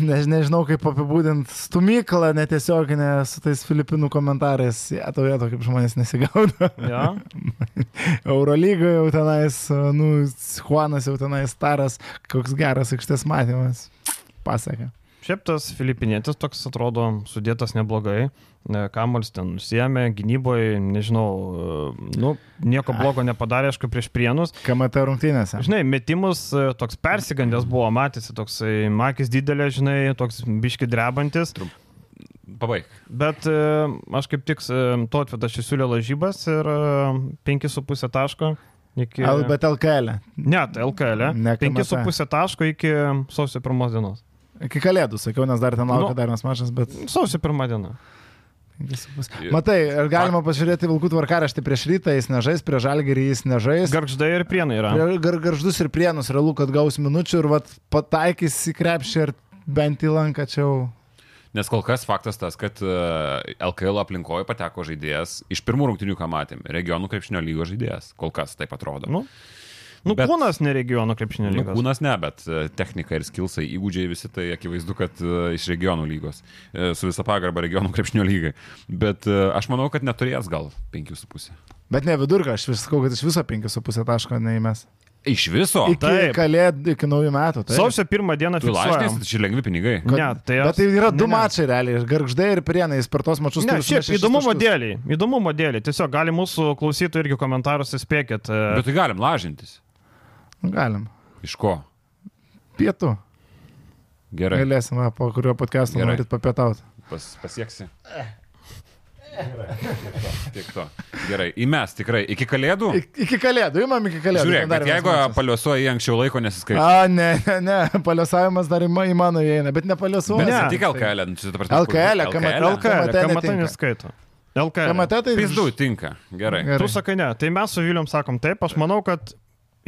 ne, nežinau kaip apibūdinti, stumykla netiesioginė su tais filipinų komentarais, ja, tau vieto kaip žmonės nesigaudo. Ja. [laughs] Eurolyga jau tenais, nu, Juanas jau tenais taras, koks geras aikštės matymas. Pasakė. Šiaip tas filipinietis toks atrodo sudėtas neblogai. E, Kamuolis ten nusiemė, gynyboje, nežinau, e, nu, nieko blogo nepadarė, aišku, prieš prienus. KMT rungtynėse. Žinai, metimus e, toks persigandęs buvo, matėsi, toks makis didelė, žinai, toks biški drebantis. Pabaig. Bet e, aš kaip tik to atvedas įsiūlė lažybas ir 5,5 taško. Iki... Bet LKL. Ne, tai LKL. KMT. 5,5 taško iki sausio pirmos dienos. Iki kalėdų, sakiau, nes dar ten laukia Nu. dar vienas mačas, bet... Sausio pirmą dieną. Matai, ar galima pažiūrėti Vilkų tvarkaraštį prieš rytą, jis nežais, prieš žalgerį jis nežais. Garždai ir prienai yra. Prie- Gar, garždus ir prienus realu, kad gaus minučių ir vat, pataikys į krepšį ir bent į lanką čia jau. Nes kol kas faktas tas, kad LKL aplinkoje pateko žaidėjas iš pirmų rungtynių, ką matėm, regionų krepšinio lygos žaidėjas. Kol kas taip atrodo. Nu, nu Bet- kūnas ne regiono krepšinio Nu, lygos. kūnas ne, bet e, technika ir skilsai, įgūdžiai visi tai akivaizdu, kad e, iš regionų lygos. E, Su visa pagarba regionų krepšinio lygai. Bet aš manau, kad neturės gal 5,5. Bet ne vidurką, aš vis sakau, kad iš viso 5,5 taško neįmes. Iš viso? Iki taip. kalėdų, iki naujų metų. taip. Sausio pirmą dieną Tu fiksuojam. tai čia lengvi pinigai. Kad- Ne, tai Bet aš- tai yra du ne, mačai realiai. Garždai ir prienai, jis per tos mačius Ne, šiaip taškus. dėliai. Įdomumo dėliai. Tiesiog gali mūsų klausytojai irgi komentaruose spėkit. Bet tai galim lažintis. Galim. Iš ko? Pietų. Gerai. Galėsim, va, po kurio podcast'o Gerai. norit papietauti. Pas, pasieksi. Tiek to. Gerai. Įmes tikrai. Iki kalėdų? Ik- Iki kalėdų, imam iki kalėdų. Žiūrėk, bet jeigu mačas. paliuosuoji anksčiau laiko nesiskaito. A, ne, ne, ne, paliosavimas dar į ma- į mano įeina, bet nepaliosuoju. Bet Ne. tik LKL. nu, čia prasme, LKL, KMT. LKL, KMT neskaito. LKL. KMT tai Pizdu tinka. Gerai. Gerai. Tu sakai ne. Tai mes su Vilium sakom taip. Aš manau, kad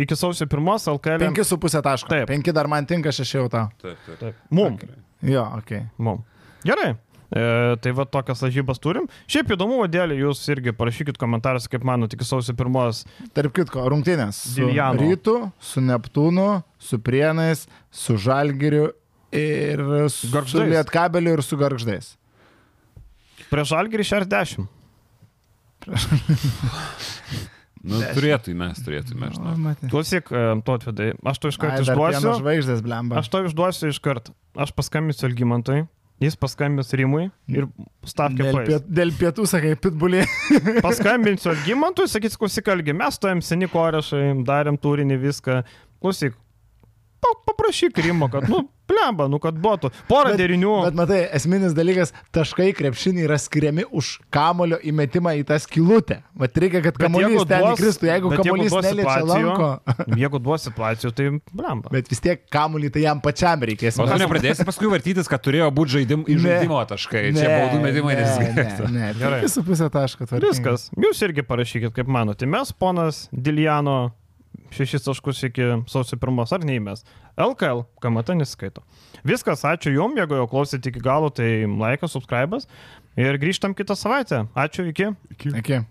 iki sausio pirmos LKL. 5,5 taško. Taip. 5 dar man tinka, 6 jau tau. Taip, taip. Taip. Mum. Jo, ok. Mum. Gerai. E, tai va tokias lažybas turim. Šiaip įdomumo dėlį jūs irgi parašykit komentaruose, kaip manote, iki sausio pirmos. Tarp kitko, rungtynės. Su Diljano. Rytu, su Neptūnu, su Prienais, su Žalgiriu ir su Gargždais. Lietkabeliu ir su Garždais. Prieš Algerį 60. [laughs] Nu, turėtų mes, turėtų mes. O, matai. Klausyk, e, to atvedai. Aš to iš Ai, karto dar pieno išduosiu. žvaigždės, blemba. Aš to išduosiu iš karto. Aš paskambinsiu Algimantui. Jis paskambins Rimui ir stavkė pais. piet, dėl pietų, sakai, pitbulį. [laughs] Paskambinsiu Algimantui, sakys, klausyk, Algi, mes stojam seni korešai, darėm turinį viską. Klausyk, paprašyk Rimo, kad, nu, plemba, nu, kad būtų. Porą derinių. Bet matai, esminis dalykas, taškai krepšiniai yra skiriami už kamulio įmetimą į tą skilutę. Vat reikia, kad Bet kamuolys ten įkristų, jeigu bet kamuolys neliečia lanko. [laughs] Jeigu duos situacijų, tai blemba. Bet vis tiek kamuolį tai jam pačiam reikės. O tu nepradėsi paskui vartytis, kad turėjo būti žaidim, Ne. žaidimo taškai. Čia baudų metimai ne, nesiskaito. ne, ne, Gerai. Gerai. Su pusė taško tvarkingai. Viskas. Jūs irgi parašykit, kaip manote. Mes, ponas Diljano, šešis taškus iki sausio pirmos ar neįmės. LKL, KMT nesiskaito. Viskas, ačiū Jums, jeigu jau klausėte iki galo, tai laikas, subscribas ir grįžtam kitą savaitę. Ačiū, iki. Iki.